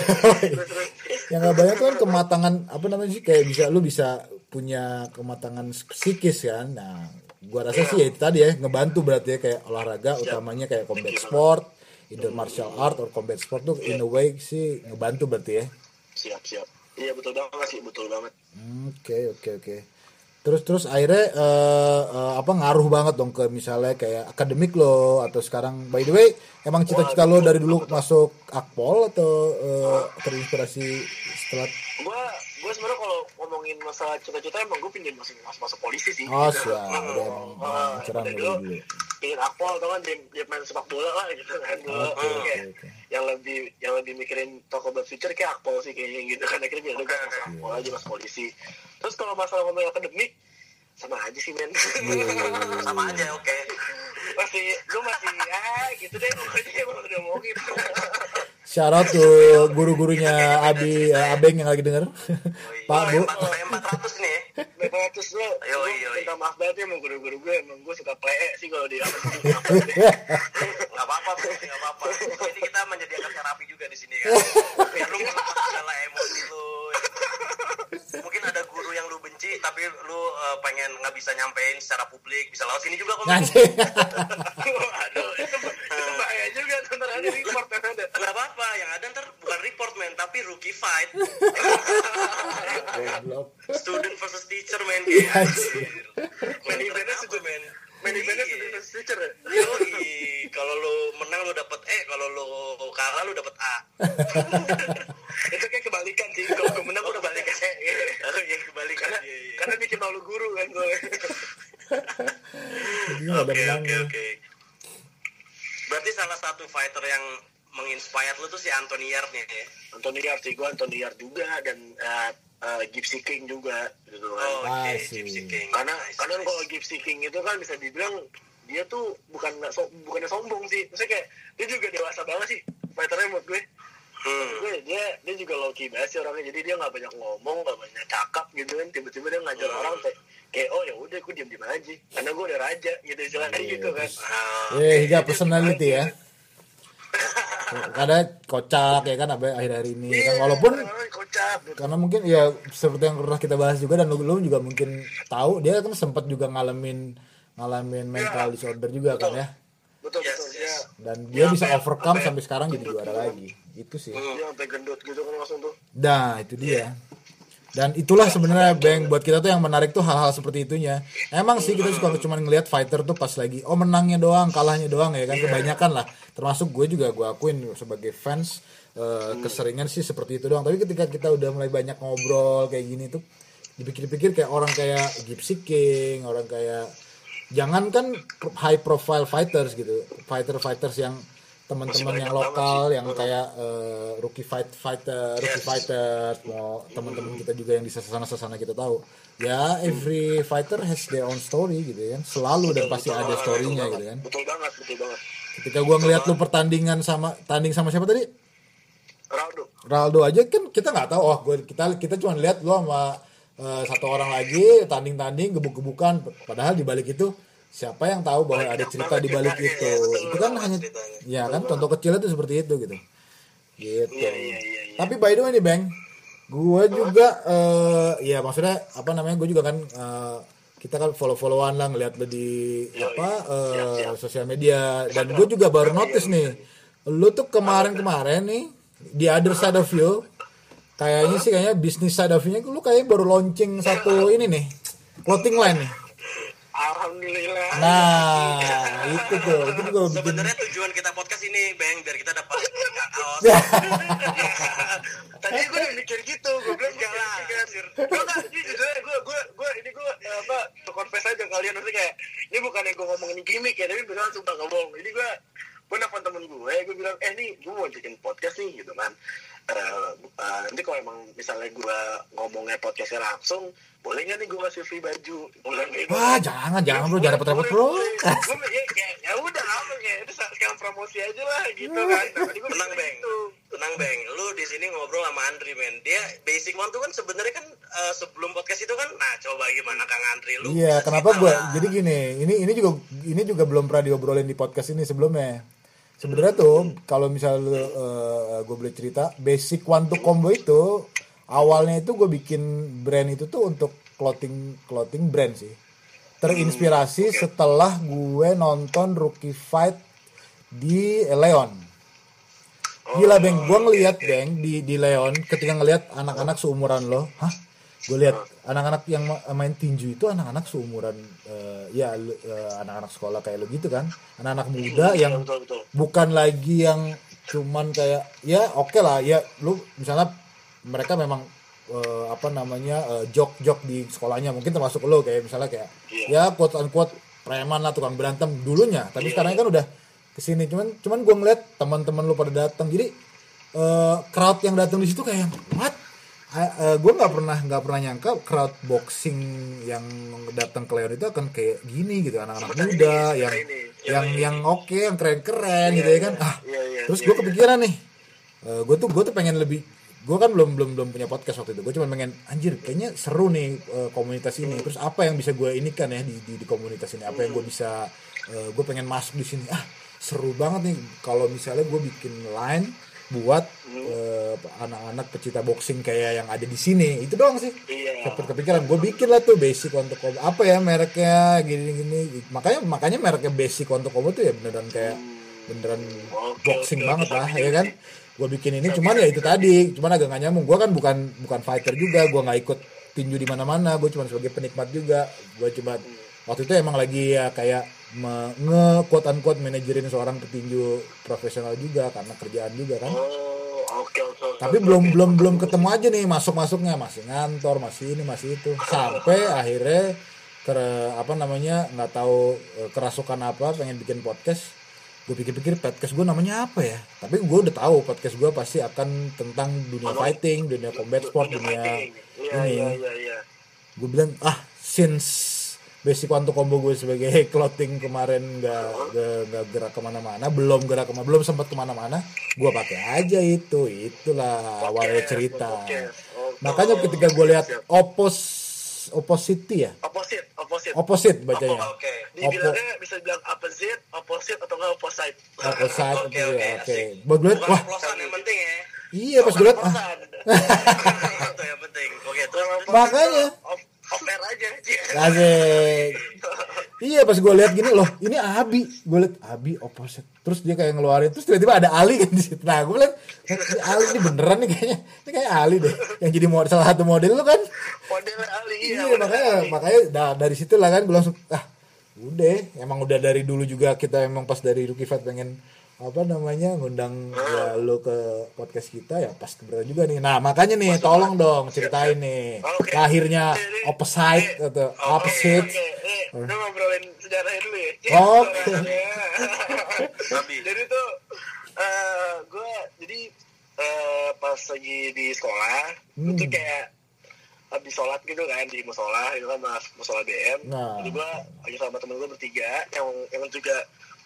S2: Yang nggak banyak tuh kan kematangan apa namanya sih kayak bisa lu bisa punya kematangan psikis kan. Nah gua rasa sih ya itu tadi ya ngebantu berarti ya kayak olahraga utamanya kayak combat sport either martial art or combat sport tuh in a way sih ngebantu berarti ya.
S1: Siap siap iya betul banget sih betul banget
S2: oke oke oke terus terus akhirnya eh, eh, apa ngaruh banget dong ke misalnya kayak akademik lo atau sekarang by the way emang cita-cita lo dari dulu masuk akpol atau eh, terinspirasi setelah
S1: Gua gua sebenarnya kalau ngomongin masalah cita-cita emang gue pingin masuk masuk, masuk polisi sih.
S2: oh
S1: Gitu.
S2: siap
S1: Hmm.
S2: udah emang
S1: dari dulu
S2: dulu
S1: ingin akpol atau kan? Dia, dia main sepak bola lah gitu kan dulu.
S2: Oke,
S1: Kayak
S2: oke, oke.
S1: yang lebih yang lebih mikirin toko about future kayak akpol sih kayaknya gitu kan. Akhirnya jadi gue masuk akpol aja masuk polisi. Terus kalau masalah ngomongin akademik sama aja sih men.
S2: Iya,
S3: sama aja oke.
S1: Masih gue masih ah gitu deh. Pokoknya emang udah mau gitu
S2: shout out tuh guru-gurunya Abi eh, Abeng yang lagi denger. Pak Bu.
S3: empat ratus nih. Ya.
S1: Memang terus lo,
S3: Yoi,
S1: gue
S3: yoi.
S1: minta maaf banget ya sama guru-guru gue Emang gue suka plee sih kalau di
S3: nggak apa-apa nggak apa-apa. Ini kita menyediakan terapi juga di sini kan. Biar lu segala emosi lu mungkin ada guru benci tapi lu eh, pengen nggak bisa nyampein secara publik bisa lewat sini juga kok.
S1: Aduh, itu, itu bahaya juga tuh Ntar ada report yang ada.
S3: Nggak apa-apa yang ada ntar bukan report man tapi rookie fight. Student versus teacher man kayak anjir
S1: Main eventnya
S3: apa,
S1: sudah
S3: man
S1: Main eventnya
S3: Iya.
S1: sudah teacher ya?
S3: Yoi, kalau lu menang lu dapet E, kalau lu kalah lu dapet A.
S1: Itu kayak kebalikan sih Kalau gue menang
S3: Oh,
S1: gue dapet
S3: kebalikan.
S1: E
S3: Oh iya kebalikan.
S1: Karena,
S3: Iya, iya.
S1: karena bikin malu guru kan gue
S3: Oke oke oke. Berarti salah satu fighter yang menginspire lu tuh si Anthony Yard nih ya.
S1: Anthony Yard sih, gue Anthony Yard juga Dan uh, uh, Gypsy King juga gitu kan
S3: Oh, oke,
S2: Asik.
S3: Gypsy King.
S1: karena
S3: Nice,
S1: karena
S3: nice.
S1: kalau Gypsy King itu kan bisa dibilang dia tuh bukan so, bukannya sombong sih maksudnya kayak dia juga dewasa banget sih fighternya menurut gue
S3: Hmm.
S1: gue dia dia juga low key banget sih orangnya jadi dia nggak banyak ngomong nggak banyak cakap gitu kan tiba-tiba dia ngajar
S3: Hmm.
S1: orang kayak kayak oh ya udah gue diem diem aja karena gue udah raja gitu istilahnya
S2: Iya,
S1: gitu kan
S3: Ah,
S2: Eh, hingga personality ya. Kadang kocak ya kan abe- akhir-akhir ini kan
S1: Iya,
S2: walaupun
S1: kocak gitu.
S2: karena mungkin ya seperti yang pernah kita bahas juga dan lu, lu juga mungkin tahu dia kan sempat juga ngalamin ngalamin mental disorder juga kan ya
S1: betul
S3: Yes,
S1: betul
S3: yes.
S2: dan dia bisa
S1: sampai-
S2: overcome
S1: sampai
S2: sampai sekarang jadi juara
S1: gitu.
S2: lagi itu sih
S1: dia sampai gendut gitu kan langsung tuh
S2: Nah, itu dia. Dan itulah sebenarnya Bang buat kita tuh yang menarik tuh hal-hal seperti itunya. Emang sih kita suka cuma ngelihat fighter tuh pas lagi oh menangnya doang, kalahnya doang ya kan kebanyakan lah. Termasuk gue juga gue akuin sebagai fans eh, keseringan sih seperti itu doang. Tapi ketika kita udah mulai banyak ngobrol kayak gini tuh dipikir-pikir kayak orang kayak Gypsy King, orang kayak jangan kan high profile fighters gitu. Fighter-fighters yang teman-teman yang lokal yang kayak eh, rookie fight fighter rookie fighters mau teman-teman kita juga yang di sana sana kita tahu. Ya every fighter has their own story gitu kan. Selalu dan pasti ada storynya gitu kan.
S1: Betul banget betul banget.
S2: Ketika gua ngeliat lu pertandingan sama tanding sama siapa tadi?
S1: Ronaldo.
S2: Ronaldo aja kan kita nggak tahu. Oh gua kita kita cuma lihat lu sama eh, satu orang lagi tanding-tanding gebuk-gebukan. Padahal di balik itu siapa yang tahu bahwa ada cerita di balik itu? itu kan hanya ya kan contoh kecilnya tuh seperti itu gitu. Gitu.
S1: Iya, iya, iya, iya.
S2: tapi by the way nih bang gue juga eh ya maksudnya apa namanya gue juga kan eh, kita kan follow followan lah ngeliat lo di apa eh, sosial media. Dan gue juga baru notice nih lu tuh kemarin kemarin nih di other side of you kayaknya sih kayaknya bisnis side of you lu kayaknya baru launching satu ini nih clothing line nih
S1: Alhamdulillah.
S2: Nah itu tuh itu juga bikin
S3: Sebenarnya tujuan kita podcast ini, Bang, biar kita dapat kaos.
S1: tadi gue udah mikir gitu gue bilang
S3: Enggak lah,
S1: gue nggak ini jujur gue gue gue ini gue eh, apa confess aja kalian nanti kayak ini bukan yang gue ngomongin gimmick ya tapi beneran sumpah nggak bohong ini gue gue nelfon temen gue gue bilang eh nih gue mau bikin podcast nih gitu kan Eh, eh, nanti kalau emang misalnya gue ngomongnya podcastnya langsung boleh nggak nih gue ngasih free baju gitu
S2: wah jangan jangan bro jangan repot-repot bro
S1: gue ya ya udah apa kayak itu sekalian promosi aja lah gitu kan tadi gue
S3: Tenang, Bang.
S1: gitu.
S3: Tenang, Bang. Lu di sini ngobrol sama Andri, men. Dia basic one tuh kan sebenarnya kan eh, sebelum podcast itu kan nah coba gimana Kang Andri lu.
S2: Iya, kenapa gue? Jadi gini, ini ini juga ini juga belum pernah diobrolin di podcast ini sebelumnya. Sebenarnya tuh kalau misal gue boleh cerita, basic one to combo itu awalnya itu gue bikin brand itu tuh untuk clothing clothing brand sih. Terinspirasi setelah gue nonton Rookie Fight di Leon. Gila beng, gue ngeliat beng di di Leon ketika ngeliat anak-anak seumuran lo, hah? Gue lihat anak-anak yang ma- main tinju itu anak-anak seumuran eh, ya eh, anak-anak sekolah kayak lo gitu kan. Anak-anak muda
S1: Iya,
S2: yang
S1: betul betul.
S2: bukan lagi yang cuman kayak ya oke lah ya lu misalnya mereka memang eh, apa namanya eh, jok-jok di sekolahnya mungkin termasuk lo kayak misalnya kayak ya quote unquote preman lah tukang berantem dulunya. Tapi sekarang kan udah ke sini cuman cuman gue ngeliat teman-teman lu pada datang. Jadi eh, crowd yang datang di situ kayak what gue nggak pernah nggak pernah nyangka crowd boxing yang datang ke Leon itu akan kayak gini gitu anak-anak muda
S1: ini,
S2: yang
S1: ini. Iya,
S2: yang
S1: iya.
S2: yang oke yang keren-keren gitu ya kan ah
S1: Iya, iya,
S2: terus
S1: iya,
S2: gue
S1: iya.
S2: kepikiran nih gue tuh gue tuh pengen lebih gue kan belum belum belum punya podcast waktu itu gue cuma pengen anjir kayaknya seru nih eh, komunitas ini
S1: Hmm.
S2: terus apa yang bisa gue inikan ya di, di, di komunitas ini apa yang gue bisa gue pengen masuk di sini ah seru banget nih kalau misalnya gue bikin line buat
S1: Hmm.
S2: eh, anak-anak pecinta boxing kayak yang ada di sini. Itu doang sih.
S1: Iya.
S2: Sempet kepikiran gue bikin lah tuh basic untuk combo apa ya mereknya gini gini makanya makanya mereknya basic untuk combo tuh ya beneran kayak beneran
S1: Oke,
S2: boxing
S1: oke,
S2: banget
S1: oke.
S2: lah ya kan? Gue bikin ini cuman ya itu tadi. Cuman agak gak nyambung. Gue kan bukan bukan fighter juga. Gue nggak ikut tinju di mana-mana. Gue cuma sebagai penikmat juga. Gue cuma waktu itu emang lagi ya kayak nge quote unquote manajerin seorang petinju profesional juga karena kerjaan juga kan?
S1: Oh oke oke oke.
S2: tapi belum belum belum ketemu aja nih masuk masuknya masih ngantor masih ini masih itu. Sampai akhirnya ke apa namanya nggak tahu eh, kerasukan apa pengen bikin podcast. Gue pikir-pikir podcast gue namanya apa ya? Tapi gue udah tahu podcast gue pasti akan tentang dunia fighting dunia combat sport dunia
S1: iya
S2: ini.
S1: iya iya iya.
S2: Gue bilang ah since basic untuk combo gue sebagai clothing kemarin nggak nggak gerak ke mana-mana belum gerak ke mana belum sempat ke mana-mana gue pakai aja itu itulah awalnya cerita
S1: podcast. Oke.
S2: makanya ketika gue lihat opos opposite ya
S1: opposite opposite
S2: opposite bacanya
S3: Oke.
S1: dibilangnya bisa bilang opposite opposite atau nggak opposite
S2: opposite
S3: Oke,
S2: oke
S3: oke,
S2: buat gue wah
S3: yang penting ya.
S2: iya pas gue liat ah
S1: Oplosan.
S3: Itu yang penting. Oke, terus
S1: Kalau
S3: terus.
S2: Makanya.
S1: Air aja
S2: Asik. Iya pas gue lihat gini loh, ini Abi. Gue lihat Abi opposite. Terus dia kayak ngeluarin, terus tiba-tiba ada Ali kan di situ. Nah gue bilang, "Ini Ali ini beneran nih kayaknya. Ini kayak Ali deh. Yang jadi model salah satu model lu kan.
S1: model Ali
S2: Iya,
S1: model
S2: makanya
S1: Ali.
S2: makanya da- dari situ lah kan gue langsung ah udah emang udah dari dulu juga kita emang pas dari Rookie Fight pengen apa namanya ngundang ya lo ke podcast kita ya pas kebetulan juga nih nah makanya nih tolong dong ceritain nih
S1: Oke.
S2: lahirnya opposite
S1: Eh,
S2: atau opposite
S1: oke, eh, kita ngobrolin sejarahnya dulu ya.
S2: Oke.
S3: Babi.
S1: jadi tuh eh gue jadi eh, pas lagi di sekolah,
S2: Hmm.
S1: itu kayak habis sholat gitu kan di musola itu kan mas musola BM
S2: Nah.
S1: jadi gue lagi sama temen gue bertiga yang yang juga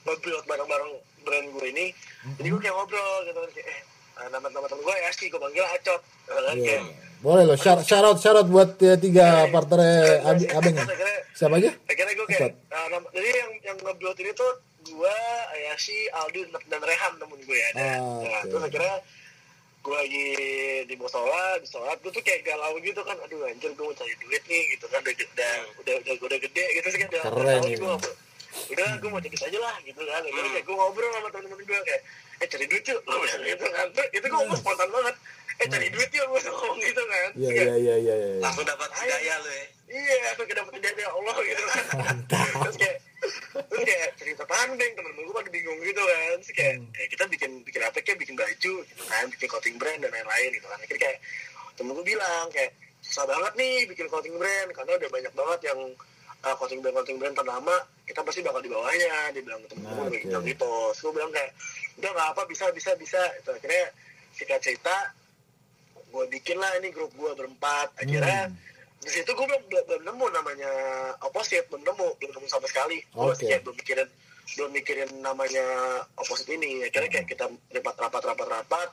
S1: ngobrol bareng-bareng brand gue ini jadi gue kayak ngobrol gitu kan eh eh, nama nama temen gue ya sih gue panggil acot gitu kan
S2: Iya.
S1: kayak
S2: boleh loh shout shout out, shout out buat ya, tiga partner abi, abeng ya
S1: Akhirnya-
S2: siapa aja
S1: akhirnya gue kayak uh, nama- jadi yang yang ngebuild ini tuh gue Ayashi Aldi dan Rehan temen gue ya
S2: Ah,
S1: nah,
S2: oke.
S1: terus akhirnya gue lagi di musola di sholat gue tuh kayak galau gitu kan aduh anjir gue mau cari duit nih gitu kan udah udah udah, udah, udah gede gitu sih kan udah
S2: Keren
S1: udah tahu nih
S2: ini.
S1: gue udah gue mau cari aja lah gitu kan. Akhirnya kayak gue ngobrol sama temen-temen gue kayak eh cari duit yuk. Gue bilang gitu kan Terus itu gue ngomong spontan banget. Eh cari duit yuk gue ngomong gitu kan.
S2: Iya iya. iya iya iya.
S3: Langsung dapat hidayah lu ya.
S1: Iya, aku kayak dapet hidayah Allah gitu kan. Terus kayak, terus kayak cerita pandeng temen-temen gue pada bingung gitu kan. Terus kayak, eh, kita bikin bikin apa? Kayak bikin baju gitu kan, bikin clothing brand dan lain-lain gitu kan. Akhirnya kayak temen gue bilang kayak susah banget nih bikin clothing brand karena udah banyak banget yang uh, clothing brand clothing brand ternama kita pasti bakal di bawahnya dia bilang temen gue
S2: Nah, oke.
S1: bilang gitu terus gue bilang kayak udah nggak apa bisa bisa bisa itu akhirnya singkat cerita gue bikin lah ini grup gue berempat akhirnya
S2: Hmm.
S1: di situ gue belum, belum, nemu namanya opposite belum nemu belum nemu sama sekali gue
S2: Oke.
S1: masih kayak belum mikirin belum mikirin namanya opposite ini akhirnya kayak kita rapat rapat rapat rapat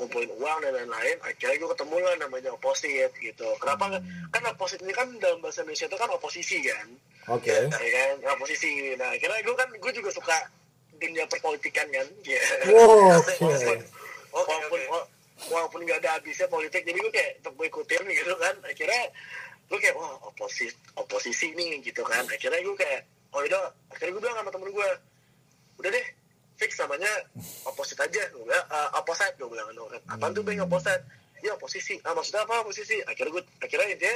S1: ngumpulin uang dan lain-lain akhirnya gue ketemu lah namanya opposite gitu. Kenapa nggak? Kan opposite ini kan dalam bahasa Indonesia itu kan oposisi kan?
S2: Oke.
S1: Ya kan? Oposisi. Nah akhirnya gue kan gue juga suka dunia perpolitikan kan? Ya.
S2: Wow
S1: walaupun
S3: Oke,
S1: walaupun wa- walaupun nggak ada habisnya politik jadi gue kayak tetap gue ikutin gitu kan? Akhirnya gue kayak wah oposisi oposisi nih gitu kan? Akhirnya gue kayak oh udah akhirnya gue bilang sama temen gue udah deh fix namanya opposite aja. Gue bilang uh, opposite gue bilang. "Aduh, apaan tuh bang opposite? Ya oposisi. Ah maksudnya apa oposisi? Akhirnya gue akhirnya intinya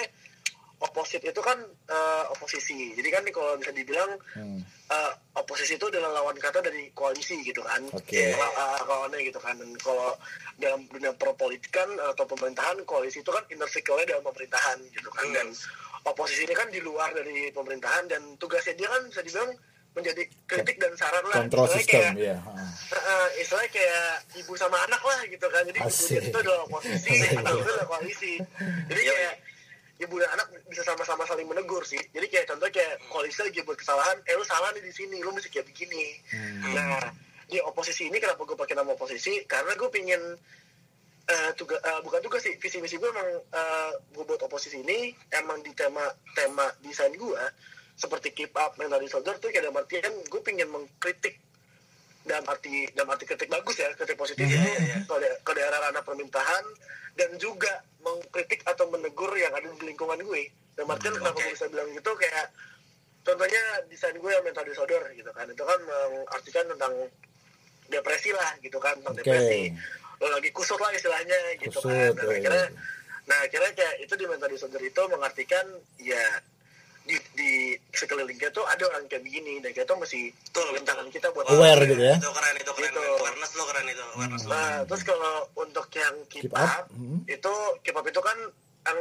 S1: oposit itu kan eh, oposisi. Jadi kan kalau bisa dibilang
S2: Hmm.
S1: eh, oposisi itu adalah lawan kata dari koalisi gitu kan.
S2: Oke.
S1: Kalau, eh, lawannya gitu kan. Dan kalau dalam dunia perpolitikan atau pemerintahan koalisi itu kan inner circle-nya dalam pemerintahan gitu kan. Dan oposisi ini kan di luar dari pemerintahan. Dan tugasnya dia kan bisa dibilang menjadi kritik dan saran lah.
S2: Kontrol
S1: Istilahnya
S2: sistem,
S1: kayak-
S2: ya.
S1: istilahnya kayak ibu sama anak lah gitu kan. Jadi
S2: Asik.
S1: ibu itu adalah oposisi anak itu adalah koalisi. Jadi
S3: Iya,
S1: kayak ibu dan anak bisa sama-sama saling menegur sih. Jadi kayak contoh kayak koalisi lagi buat kesalahan eh lu salah nih di sini lu mesti kayak begini. Nah di oposisi ini kenapa gue pakai nama oposisi? Karena gue pingin eh tuga, eh, bukan tugas sih visi misi gue emang eh, gue buat oposisi ini emang di tema tema desain gue seperti keep up mental disorder tuh kayak dalam artian gue pingin mengkritik dalam arti dalam arti kritik bagus ya kritik positif
S3: Iya,
S1: itu
S3: iya, iya.
S1: ke, da- ke daerah ranah pemerintahan dan juga mengkritik atau menegur yang ada di lingkungan gue dalam artian kenapa
S3: oke.
S1: gue bisa bilang gitu kayak contohnya desain gue yang mental disorder gitu kan itu kan mengartikan tentang depresi lah gitu kan tentang
S2: Oke.
S1: depresi lo lagi kusut lah istilahnya gitu
S2: Kusut,
S1: kan nah
S2: iya,
S1: akhirnya
S2: iya.
S1: nah akhirnya kayak itu di mental disorder itu mengartikan ya di, di sekeliling kita tuh ada orang kayak begini dan kita tuh mesti
S3: Betul,
S1: turun tangan kita buat
S2: Aware gitu ya.
S3: Itu keren, itu keren.
S1: Gitu.
S3: Awareness lo keren itu. Awareness lo.
S1: Nah, terus kalau untuk yang keep,
S2: Keep up,
S1: up,
S2: hmm.
S1: itu keep up itu kan yang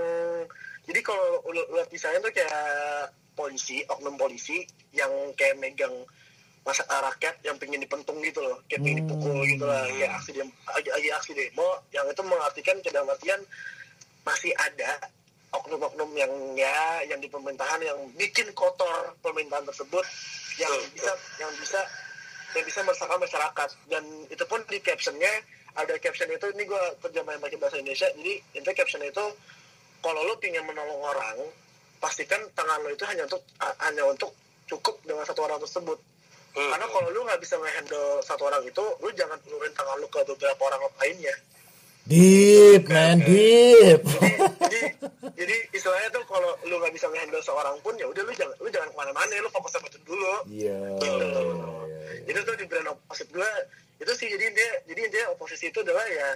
S1: jadi kalau lihat desainnya tuh kayak polisi, oknum polisi yang kayak megang masa rakyat yang pengen dipentung gitu loh, kayak pengen dipukul gitu lah, kayak aksi demo, lagi, aksi demo, yang itu mengartikan dalam artian masih ada oknum-oknum yang ya yang di pemerintahan yang bikin kotor pemerintahan tersebut yang bisa yang bisa yang bisa meresahkan masyarakat. Dan itu pun di captionnya ada caption itu ini gue terjemahin pakai bahasa Indonesia jadi itu caption itu kalau lo ingin menolong orang pastikan tangan lo itu hanya untuk hanya untuk cukup dengan satu orang tersebut. Karena kalau lu nggak bisa ngehandle satu orang itu lu jangan ulurin tangan lu ke beberapa orang lainnya
S2: Deep, man, deep.
S1: jadi jadi istilahnya tuh kalau lu nggak bisa ngehandle seorang pun ya udah lu jangan lu jangan ke mana-mana lu fokus sama itu dulu.
S2: Iya.
S1: gitu. itu tuh di brand opposite gue itu sih jadi dia jadi dia oposisi itu adalah ya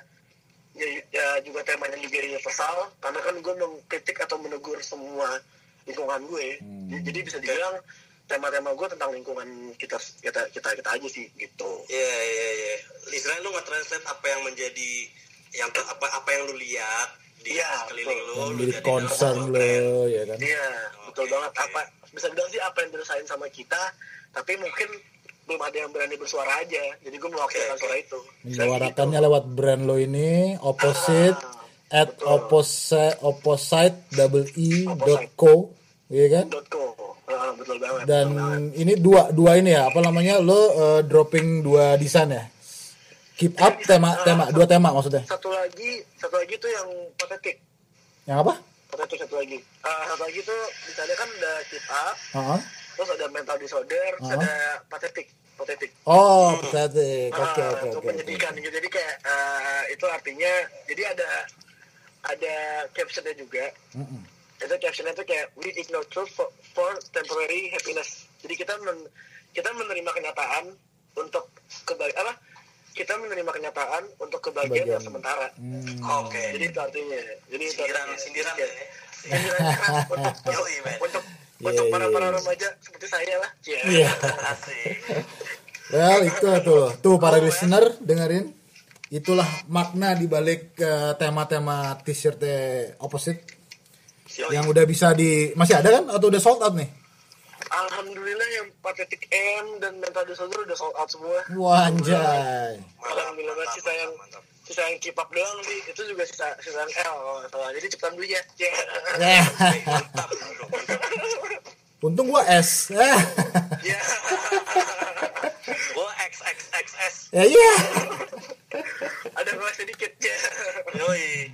S1: ya, ya juga temanya juga universal karena kan gue mengkritik atau menegur semua lingkungan gue. Jadi- jadi bisa dibilang tema-tema gue tentang lingkungan kita kita kita kita aja sih gitu.
S3: Iya, iya, iya. Istilahnya lu nge-translate apa yang menjadi yang ter- apa apa yang lu lihat di
S1: Iya,
S3: sekeliling
S1: betul.
S3: lu,
S2: Yang
S3: lu
S2: jadi concern lo, ya kan?
S1: Iya, betul
S3: Oke,
S1: banget.
S3: oke.
S1: Apa bisa bilang sih apa yang dirasain sama kita, tapi mungkin belum ada yang berani bersuara aja. Jadi gue mewakilkan
S3: Oke, oke.
S1: suara itu.
S2: Menyuarakannya lewat brand lo ini, opposite,
S1: Ah,
S2: at
S1: betul.
S2: opposite, opposite, double e, dot co, iya kan?
S1: Dot co. Ah, betul banget.
S2: Dan
S1: betul banget.
S2: ini dua dua ini ya, apa namanya? Lo eh, dropping dua desain ya? Keep up tema tema dua tema maksudnya.
S1: satu lagi, satu lagi tuh yang patetik.
S2: Yang apa?
S1: Patetik satu lagi. Ah, satu lagi tuh misalnya kan ada keep up,
S2: Heeh.
S1: terus ada mental disorder, terus
S2: Ah.
S1: ada patetik. Patetik.
S2: Oh. Oke,
S1: Ah,
S2: oke, oke. oke.
S1: menyedihkan gitu. Jadi kayak eh, itu artinya jadi ada ada captionnya juga.
S2: Mm-mm.
S1: Itu captionnya tuh kayak we ignore truth for, for temporary happiness. Jadi kita men, kita menerima kenyataan untuk kebaik apa? Kita menerima kenyataan untuk kebahagiaan yang
S2: Kebahagiaan.
S1: sementara.
S2: Hmm.
S3: Oke.
S1: Jadi itu artinya. Jadi itu
S3: Sindiran,
S1: artinya.
S3: sindiran ya.
S1: sindiran untuk untuk
S3: man.
S1: untuk,
S2: Iya,
S1: untuk
S2: iya,
S1: para para
S2: iya.
S1: remaja seperti saya lah.
S2: Iya.
S3: Asik.
S2: Well, itu tuh. Tuh para listener dengerin. Itulah makna di balik eh, tema-tema t-shirt opposite yang udah bisa di masih ada kan atau udah sold out nih?
S1: Alhamdulillah yang patetik M dan mental disorder udah sold out semua.
S2: Wah, anjay.
S3: Mantap,
S1: Alhamdulillah banget
S3: mantap,
S1: sisa yang
S3: mantap.
S1: sisa yang keep up doang sih itu juga sisa sisa yang L kalau nggak salah. Jadi cepetan beli ya. Ya.
S2: Eh,
S3: Mantap.
S2: Untung gua S. Eh.
S1: Ya.
S3: Gua XXXS.
S2: Ya iya.
S1: Ada kelas sedikit ya.
S3: Yoi.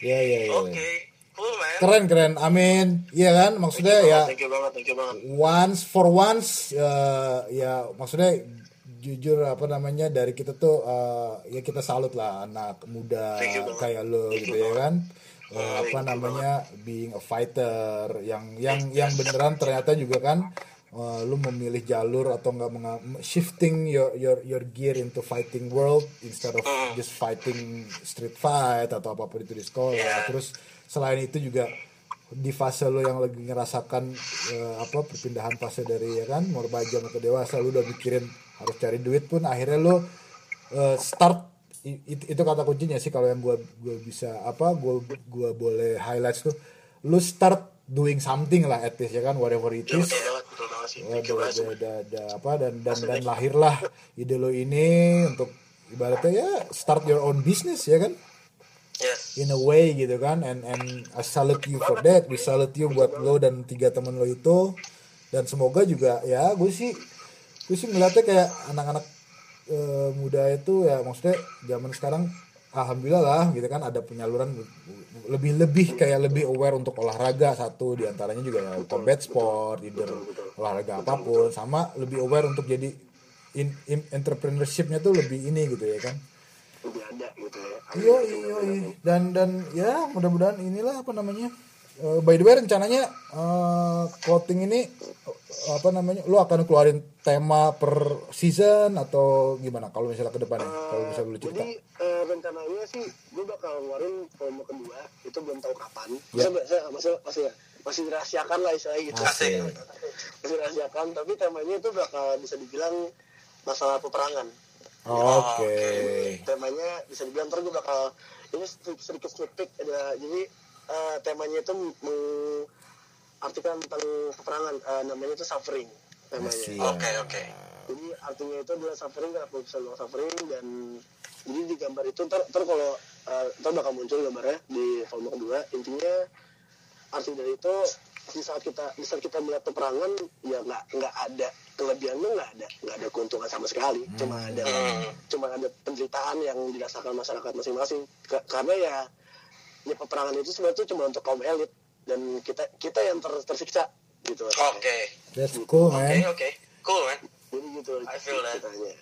S2: Ya ya ya.
S3: Oke. Cool, man.
S2: Keren keren. Amin. Iya kan? Maksudnya ya
S1: Thank you banget, thank you banget.
S2: once for once ya, ya maksudnya jujur apa namanya dari kita tuh eh, ya kita salut lah anak muda
S1: Thank
S2: kayak lo gitu ya kan Eh, apa namanya being a fighter yang yang yang beneran ternyata juga kan uh, lu memilih jalur atau nggak menga- shifting your your your gear into fighting world instead of just fighting street fight atau apa pun itu di sekolah
S3: Iya.
S2: terus selain itu juga di fase lo yang lagi ngerasakan eh, apa perpindahan fase dari ya kan remaja ke dewasa lu udah mikirin harus cari duit pun akhirnya lo eh, start itu, itu kata kuncinya sih kalau yang gua gua bisa apa gua gua boleh highlights tuh. Lu start doing something lah at least ya kan whatever it
S1: Betul
S2: is. Ya, ada apa dan dan dan lahirlah ide lo ini untuk ibaratnya ya start your own business ya kan
S3: Yes.
S2: in a way gitu kan and and I salute you for that. We salute you buat lo dan tiga temen lo itu. Dan semoga juga ya gue sih gue sih ngeliatnya kayak anak-anak eh, muda itu ya maksudnya zaman sekarang alhamdulillah lah gitu kan ada penyaluran lebih lebih kayak lebih aware untuk olahraga satu di antaranya juga ya combat sport either olahraga apa pun sama lebih aware untuk jadi in, in- entrepreneurshipnya tuh lebih ini gitu ya kan
S1: Lebih ada gitu ya.
S2: Iya iya iya. dan dan ya mudah-mudahan inilah apa namanya Eh, by the way rencananya eh, clothing ini eh, apa namanya lu akan keluarin tema per season atau gimana kalau misalnya ke depannya kalau bisa lu cerita
S1: Jadi eh, rencananya sih gue bakal ngeluarin volume kedua itu belum tahu kapan.
S2: Ya.
S1: Masih, masih, masih, masih, masih dirahasiakan lah istilahnya gitu.
S2: Asik.
S1: Masih dirahasiakan tapi temanya itu bakal bisa dibilang masalah peperangan.
S2: Oke
S1: Temanya bisa dibilang ntar gue bakal ini sedikit, sedikit sneak peek ada jadi eh, temanya itu mengartikan tentang peperangan Eh, namanya itu suffering temanya.
S3: Oke, oke.
S1: jadi artinya itu adalah suffering kenapa bisa bilang suffering dan jadi di gambar itu ntar, ntar kalau uh, ntar bakal muncul gambarnya di volume kedua intinya arti dari itu di saat kita di saat kita melihat peperangan ya nggak nggak ada kelebihannya nggak ada nggak ada keuntungan sama sekali cuma ada cuma ada penderitaan yang dirasakan masyarakat masing-masing Ka- karena ya ya peperangan itu sebenarnya cuma untuk kaum elit dan kita kita yang ter- tersiksa gitu
S3: Oke.
S2: that's cool
S3: Oke,
S2: man
S3: oke. Cool, man.
S1: jadi gitu
S3: I feel that.
S1: ceritanya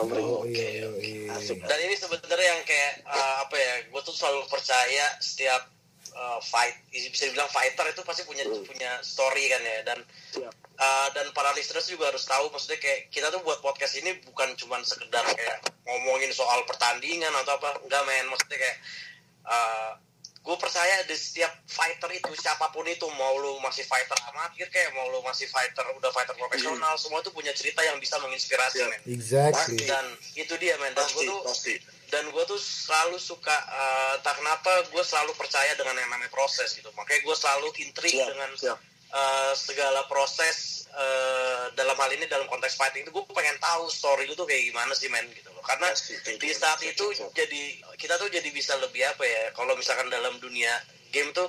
S2: oh iya iya
S1: Asik.
S3: Dan ini sebenarnya yang kayak uh, apa ya? Gue tuh selalu percaya setiap uh, fight, bisa dibilang fighter itu pasti punya punya story kan ya. Dan
S1: Siap.
S3: uh, dan para listeners juga harus tahu maksudnya kayak kita tuh buat podcast ini bukan cuman sekedar kayak ngomongin soal pertandingan atau apa enggak men maksudnya kayak gue percaya di setiap fighter itu siapa pun itu mau lu masih fighter amatir kayak mau lu masih fighter udah fighter profesional semua tuh punya cerita yang bisa menginspirasi
S1: Siap.
S3: men
S2: exactly
S3: dan itu dia men dan gue tuh
S1: pasti.
S3: dan gue tuh selalu suka eh, entah kenapa gue selalu percaya dengan yang namanya proses gitu makanya gue selalu intrik
S1: Siap,
S3: dengan
S1: siap.
S3: Eh, segala proses eh, dalam hal ini dalam konteks fighting itu gue pengen tahu story lu tuh kayak gimana sih men gitu loh karena
S1: thank
S3: di saat itu
S1: siap.
S3: jadi kita tuh jadi bisa lebih apa ya kalau misalkan dalam dunia game tuh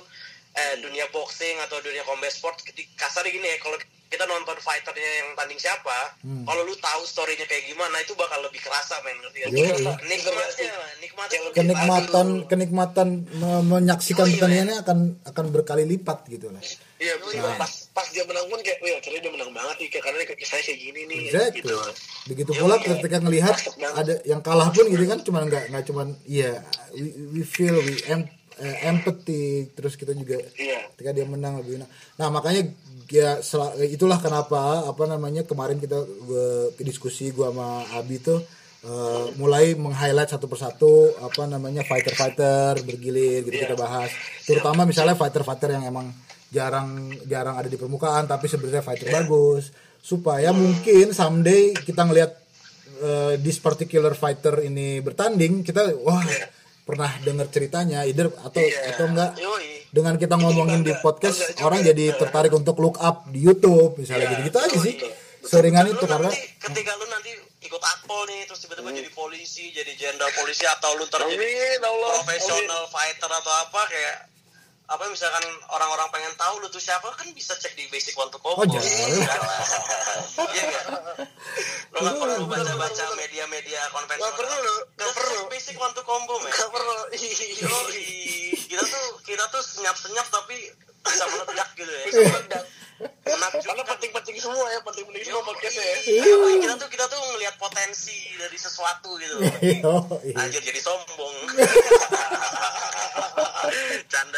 S3: eh,
S1: Hmm.
S3: dunia boxing atau dunia combat sport kasarnya gini ya kalau kita nonton fighternya yang tanding siapa
S1: Hmm.
S3: kalau lu tahu storynya kayak gimana itu bakal lebih kerasa men ngerti?
S2: Yoi.
S3: nikmatnya nikmatnya lebih
S2: kenikmatan kenikmatan me- menyaksikan
S3: Yoi,
S2: pertandingannya akan akan berkali lipat gitu lah
S1: Iya, betul.
S2: Nah.
S1: pas pas dia menang pun kayak, wih akhirnya dia menang banget nih, kayak karena saya kayak gini nih,
S2: Exactly.
S1: gitu.
S2: Begitu pula
S1: Yoi.
S2: ketika ngelihat ada yang kalah pun gitu kan cuman nggak nggak cuman iya we, we feel we em, eh, empathy terus kita juga
S1: Iya.
S2: ketika dia menang lebih enak. Nah makanya ya sel- itulah kenapa apa namanya kemarin kita gua diskusi gua sama Abi tuh eh, mulai meng-highlight satu persatu apa namanya fighter-fighter bergilir gitu kita bahas. Terutama misalnya fighter-fighter yang emang jarang jarang ada di permukaan tapi sebenarnya fighter bagus. Supaya mungkin someday kita ngelihat eh, this particular fighter ini bertanding kita wah pernah dengar ceritanya either atau
S1: Iya.
S2: atau enggak.
S3: Yoi.
S2: dengan kita ngomongin di podcast orang jadi tertarik untuk look up di YouTube misalnya
S3: Iya,
S2: gitu gitu aja sih. seringan itu karena
S3: ketika lu nanti ikut akpol nih terus tiba-tiba jadi polisi jadi jenderal polisi atau lu ntar jadi
S1: Amin, Allah.
S3: profesional fighter atau apa kayak apa misalkan orang-orang pengen tahu lu tuh siapa kan bisa cek di basic one to combo
S2: Oh, jangan.
S3: iya nggak lu nggak perlu baca-baca media-media konvensional
S1: Nggak perlu, lu. Nggak
S3: Just
S1: perlu.
S3: basic one to combo men
S1: Gak perlu.
S3: Kita tuh kita tuh senyap-senyap tapi bisa meledak gitu ya juga
S1: Karena penting-penting semua ya, penting-penting semua podcastnya ya.
S3: Iya, kita tuh kita tuh ngelihat potensi dari sesuatu gitu. Anjir jadi sombong.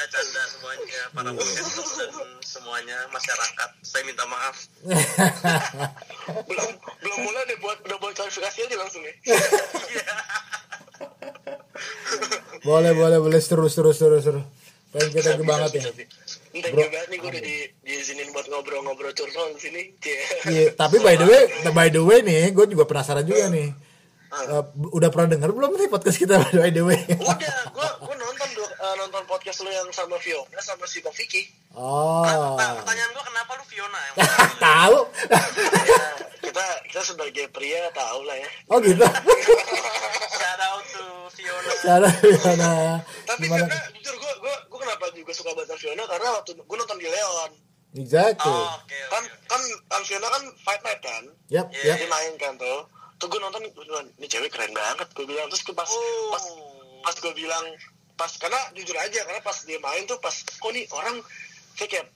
S3: Canda-canda semuanya. para podcast dan semuanya masyarakat. Saya minta maaf.
S1: belum belum mulai udah buat udah buat klarifikasi aja langsung ya
S2: boleh boleh boleh seru seru seru seru thank you thank you banget ya
S1: Thank
S2: Bro.
S1: you banget nih gue udah di, diizinin buat ngobrol-ngobrol curcol di sini.
S2: Iya, tapi by the way by the way nih gue juga penasaran juga nih Eh, udah pernah denger belum nih podcast kita by the way?
S1: Udah, gue gue nonton dua- eh, nonton podcast lu yang sama Fiona sama si Bang Vicky.
S2: oh.
S3: Nah, pertanyaan gua kenapa lu Fiona yang
S2: tahu.
S1: Ya, kita kita sebagai pria tahu lah ya.
S2: oh gitu?
S3: Shout out to Fiona.
S2: cara gimana
S1: Tapi
S2: gimana?
S1: karena jujur gue gue gue kenapa juga suka banget sama Fiona? Karena waktu gue nonton di Leon.
S2: Exactly.
S3: Oh, oke
S1: kan
S3: oke.
S1: kan kan Fiona kan fight night kan?
S2: Yap
S3: Iya,
S2: yap
S1: dia main kan tuh tuh gue nonton gue bilang ini cewek keren banget gue bilang terus gue pas
S3: Oh.
S1: pas pas gue bilang pas karena jujur aja karena pas dia main tuh pas kok nih orang saya kayak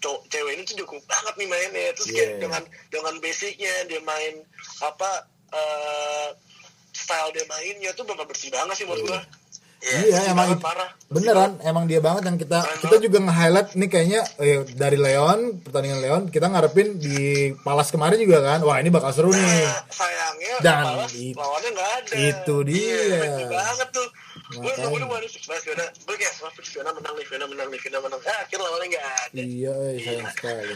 S1: cowok cewek ini tuh jago banget nih mainnya terus kayak
S2: Yeah.
S1: dengan dengan basicnya dia main apa eh style dia mainnya tuh bakal bersih banget sih menurut gue
S2: Iya,
S1: Bersih
S2: emang
S1: banget, parah.
S2: Beneran emang dia banget yang kita
S1: Keren
S2: kita
S1: banget.
S2: juga nge-highlight nih kayaknya eh, dari Leon pertandingan Leon kita ngarepin di Palas kemarin juga kan. Wah ini bakal seru nih.
S1: Nah, sayangnya
S2: Dan
S1: malas
S2: it-
S1: lawannya nggak ada.
S2: itu dia.
S1: Bener banget tuh. Gue fix banget Fiona. Gue kayak wah fix Fiona menang nih Fiona menang nih Fiona menang. Ah akhirnya lawannya nggak ada.
S2: Iya eh, sayang sekali.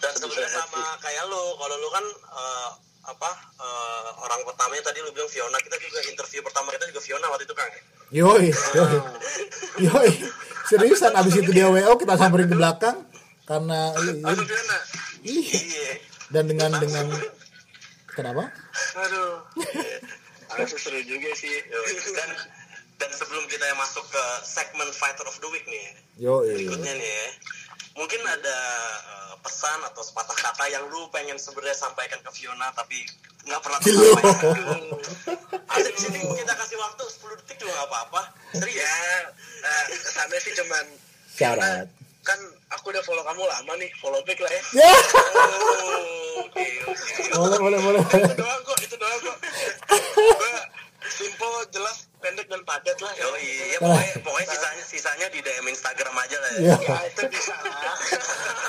S3: Dan sebenarnya sama kayak lu, kalau lu kan eh, apa eh, orang pertamanya tadi lu bilang Fiona, kita juga interview pertama kita juga Fiona waktu itu kan.
S2: yoi yoi. Yoi. Seriusan abis itu dia WO kita samperin ke belakang karena i-
S1: aduh
S2: i-
S1: Fiona?
S2: Ih,
S3: Iya.
S2: dan dengan dengan kenapa?
S1: Aduh. Harus seru juga sih.
S3: Yoi. Dan dan sebelum kita yang masuk ke segmen Fighter of the Week nih,
S2: yoi.
S3: berikutnya nih ya. Mungkin ada eh, pesan atau sepatah kata yang lu pengen sebenarnya sampaikan ke Fiona tapi nggak pernah tersampaikan. Ada di sini kita kasih waktu 10 detik juga nggak apa-apa. Serius.
S1: ya nah, kesannya sih cuman
S2: syarat
S1: kan aku udah follow kamu lama nih follow back lah ya
S2: ya
S3: Oh, oke oke.
S2: boleh boleh boleh
S1: itu doang kok itu doang kok simple jelas pendek dan padat lah
S3: Oh iya, pokoknya, pokoknya sisanya sisanya di DM Instagram aja lah ya.
S2: ya
S1: ya itu bisa lah.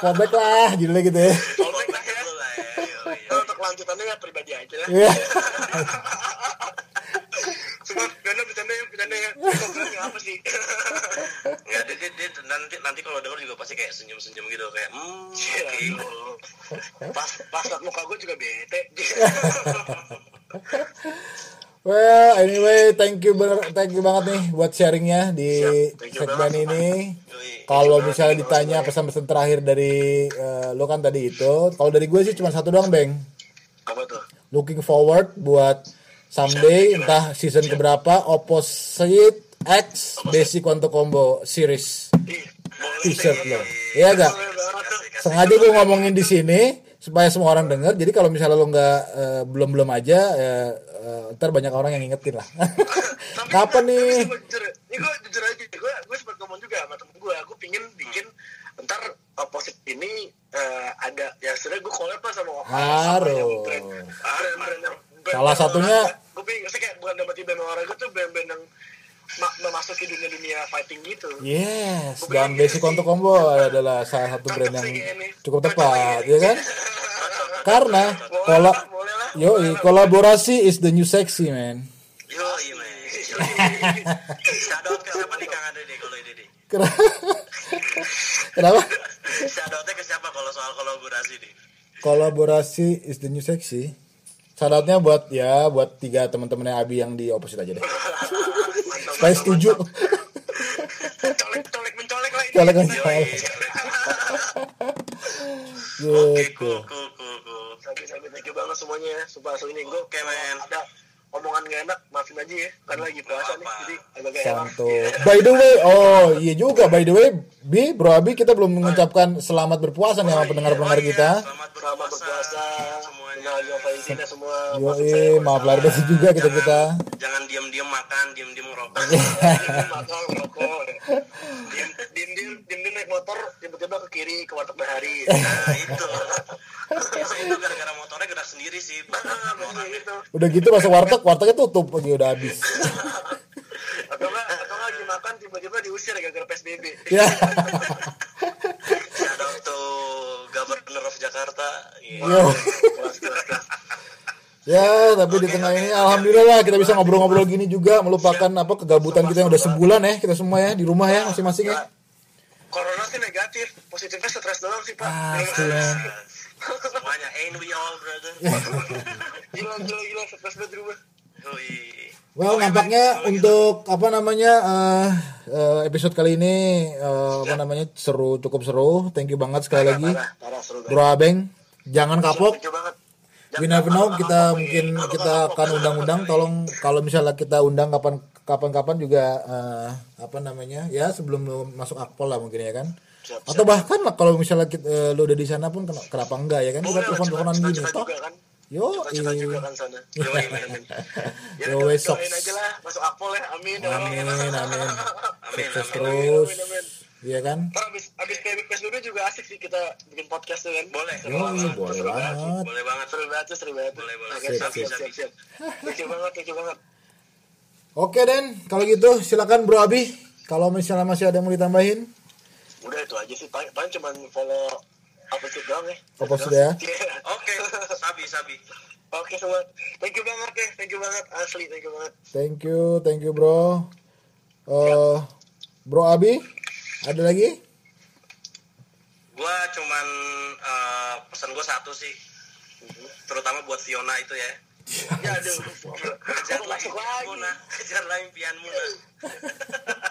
S2: Fallback lah judulnya gitu ya.
S1: Follow back lah ya
S3: ya.
S1: Nah, untuk lanjutannya ya pribadi aja lah.
S2: Iya.
S1: Cuma Fiona bercanda ya. Bercanda ya apa sih.
S3: Nggak, dia, dia, dia nanti nanti kalau denger juga pasti kayak senyum-senyum gitu kayak hmm,
S1: Iya,
S3: oke.
S1: pas pas muka gue juga bete
S2: Well, anyway, thank you bener, thank you banget nih buat sharingnya di
S1: Siap,
S2: segmen ini. Kalau misalnya ditanya pesan-pesan terakhir dari eh, lo kan tadi itu, kalau dari gue sih cuma satu doang, Bang.
S1: apa tuh?
S2: Looking forward buat someday entah season keberapa Opposite X Basic Quantum Combo series. T-shirt lo. Iya gak? Sengaja gue ngomongin di sini supaya semua orang denger. Jadi kalau misalnya lo nggak eh, belum belum aja, eh, eh, ntar banyak orang yang ngingetin lah. Kapan nih?
S1: Tapi jujur, ini gue jujur aja, gue gue sempat ngomong juga sama temen gue, aku pingin bikin ntar opposite ini eh, ada ya sebenarnya gue collab lah sama yang brand brand brand yang brand-
S2: Salah satunya-
S1: gue pingin saya kayak bukan dapat di brand olahraga tuh brand-brand yang memasuki dunia dunia fighting gitu
S2: Yes, dan Basic Quantum Combo adalah salah satu brand yang cukup tepat, ya kan? Karena
S1: lah
S2: Yoi, kolaborasi is the new sexy, man.
S3: Yo, iya men. Shoutout ke siapa nih Kang deh kalau ini deh.
S2: Kenapa?
S3: Shoutoutnya ke siapa kalau soal kolaborasi nih?
S2: Kolaborasi is the new sexy. Shoutoutnya buat ya buat tiga teman-temannya Abi yang di opposite aja deh. Saya setuju.
S1: colek colek mencolek lah ini
S2: Colek mencolek.
S3: Oke,
S2: Gitu.
S3: cool, cool, cool, cool.
S1: Sabi sabi thank you banget semuanya ya. Sumpah so ini gue
S3: Oke, men.
S1: ada omongan gak enak maafin aja ya karena lagi puasa nih jadi agak gak enak.
S2: By the way, oh iya juga. By the way, Bi, Bro Abi kita belum mengucapkan selamat berpuasa nih sama pendengar-pendengar
S3: iya,
S2: kita.
S3: Selamat
S1: selamat
S3: berpuasa,
S1: faizin ya semua
S2: Yoi, maaf lahir batin juga kita kita.
S3: Jangan diam-diam makan, diam-diam ngerokok.
S1: makan rokok diem diem diem diem diem naik motor tiba-tiba ke kiri ke warteg bahari
S3: Nah, itu. Itu gara-gara motornya gerak sendiri sih.
S1: gitu
S2: Udah gitu masuk warteg, wartegnya tutup lagi udah habis.
S1: atau enggak atau enggak lagi makan tiba-tiba diusir gara-gara psbb
S2: Ya.
S3: Jakarta. Iya.
S2: Yo.
S1: Kelas, kelas, kelas.
S2: Ya, tapi di tengah ini alhamdulillah lah kita bisa ngobrol-ngobrol gini juga melupakan apa kegabutan kita yang udah sebulan ya kita semua ya di rumah ya masing-masing ya.
S1: Corona sih negatif, positifnya stres doang sih pak.
S2: Pasti ya.
S3: Semuanya ain't we all brother.
S1: gila gila gila stres banget di rumah.
S3: Yoi.
S2: Well, nampaknya untuk apa namanya eh, eh, episode kali ini eh, apa namanya seru cukup seru. Thank you banget sekali lagi. Bro Abeng. Jangan kapok. We never know kita mungkin kita akan undang-undang. Tolong kalau misalnya kita undang kapan kapan-kapan juga eh, apa namanya ya sebelum lu masuk akpol lah mungkin ya kan. Atau bahkan kalau misalnya kita, eh, lu udah di sana pun kena- kenapa enggak ya kan kita telepon-teleponan gini toh.
S1: Juga kan.
S2: Yo,
S1: Cita juga kan sana.
S3: Yoi, men, men.
S1: Ya
S2: Yo, wes, Sox.
S1: aja lah masuk akpol ya. Amin. ya
S2: amin amin.
S3: Amin,
S2: Sukses
S3: amin.
S2: terus.
S1: Amin, amin.
S2: Iya kan?
S1: Ntar abis, abis PSBB juga asik sih kita bikin podcast tuh kan.
S3: Boleh.
S1: Seru
S2: Yo,
S1: banget.
S2: boleh
S1: Seru banget.
S2: banget.
S3: Boleh banget.
S1: Seru banget seru banget.
S3: Boleh, boleh.
S1: Oke, siap, siap, siap, siap. You banget, you banget.
S2: Oke Den, kalau gitu silakan Bro Abi. Kalau misalnya masih ada yang mau ditambahin,
S1: Udah itu aja sih, paling, paling cuma follow apa sih doang ya.
S2: apa sudah ya?
S1: Iya.
S3: Oke, sabi sabi.
S1: Oke semua, thank you banget ya, thank you banget, asli thank you banget.
S2: Thank you, thank you Bro. Eh, bro Abi, ada lagi?
S3: Gua cuman eh, pesan gua satu sih. Terutama buat Fiona itu ya.
S1: Ya aduh,
S3: Kejar
S1: Kok
S3: lagi
S1: masuk lagi,
S3: impianmu nah. Kejar lagi impianmu nah.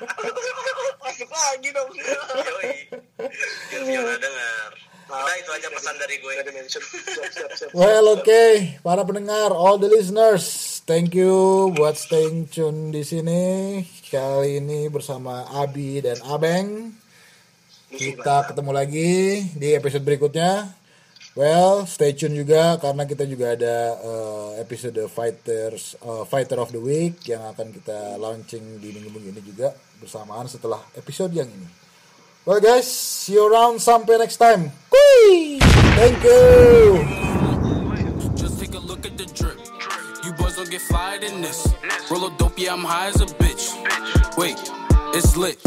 S1: masuk lagi dong.
S3: Yoi. Biar Fiona dengar. Udah itu aja pesan dari gue.
S1: Udah di-mention. Siap, siap, siap.
S2: Well, oke, para pendengar, all the listeners, thank you buat staying tune di sini. Kali ini bersama Abi dan Abeng. Kita ketemu lagi di episode berikutnya. Well, stay tune juga karena kita juga ada eh, episode Fighters eh, Fighter of the Week yang akan kita launching di minggu-minggu ini juga bersamaan setelah episode yang ini. Well guys, see you around sampai next time. Kui! Thank you.
S4: Just take a look at the drip. You boys don't get fired in this. Roll a dope, yeah, I'm high as a bitch. Wait, it's lit.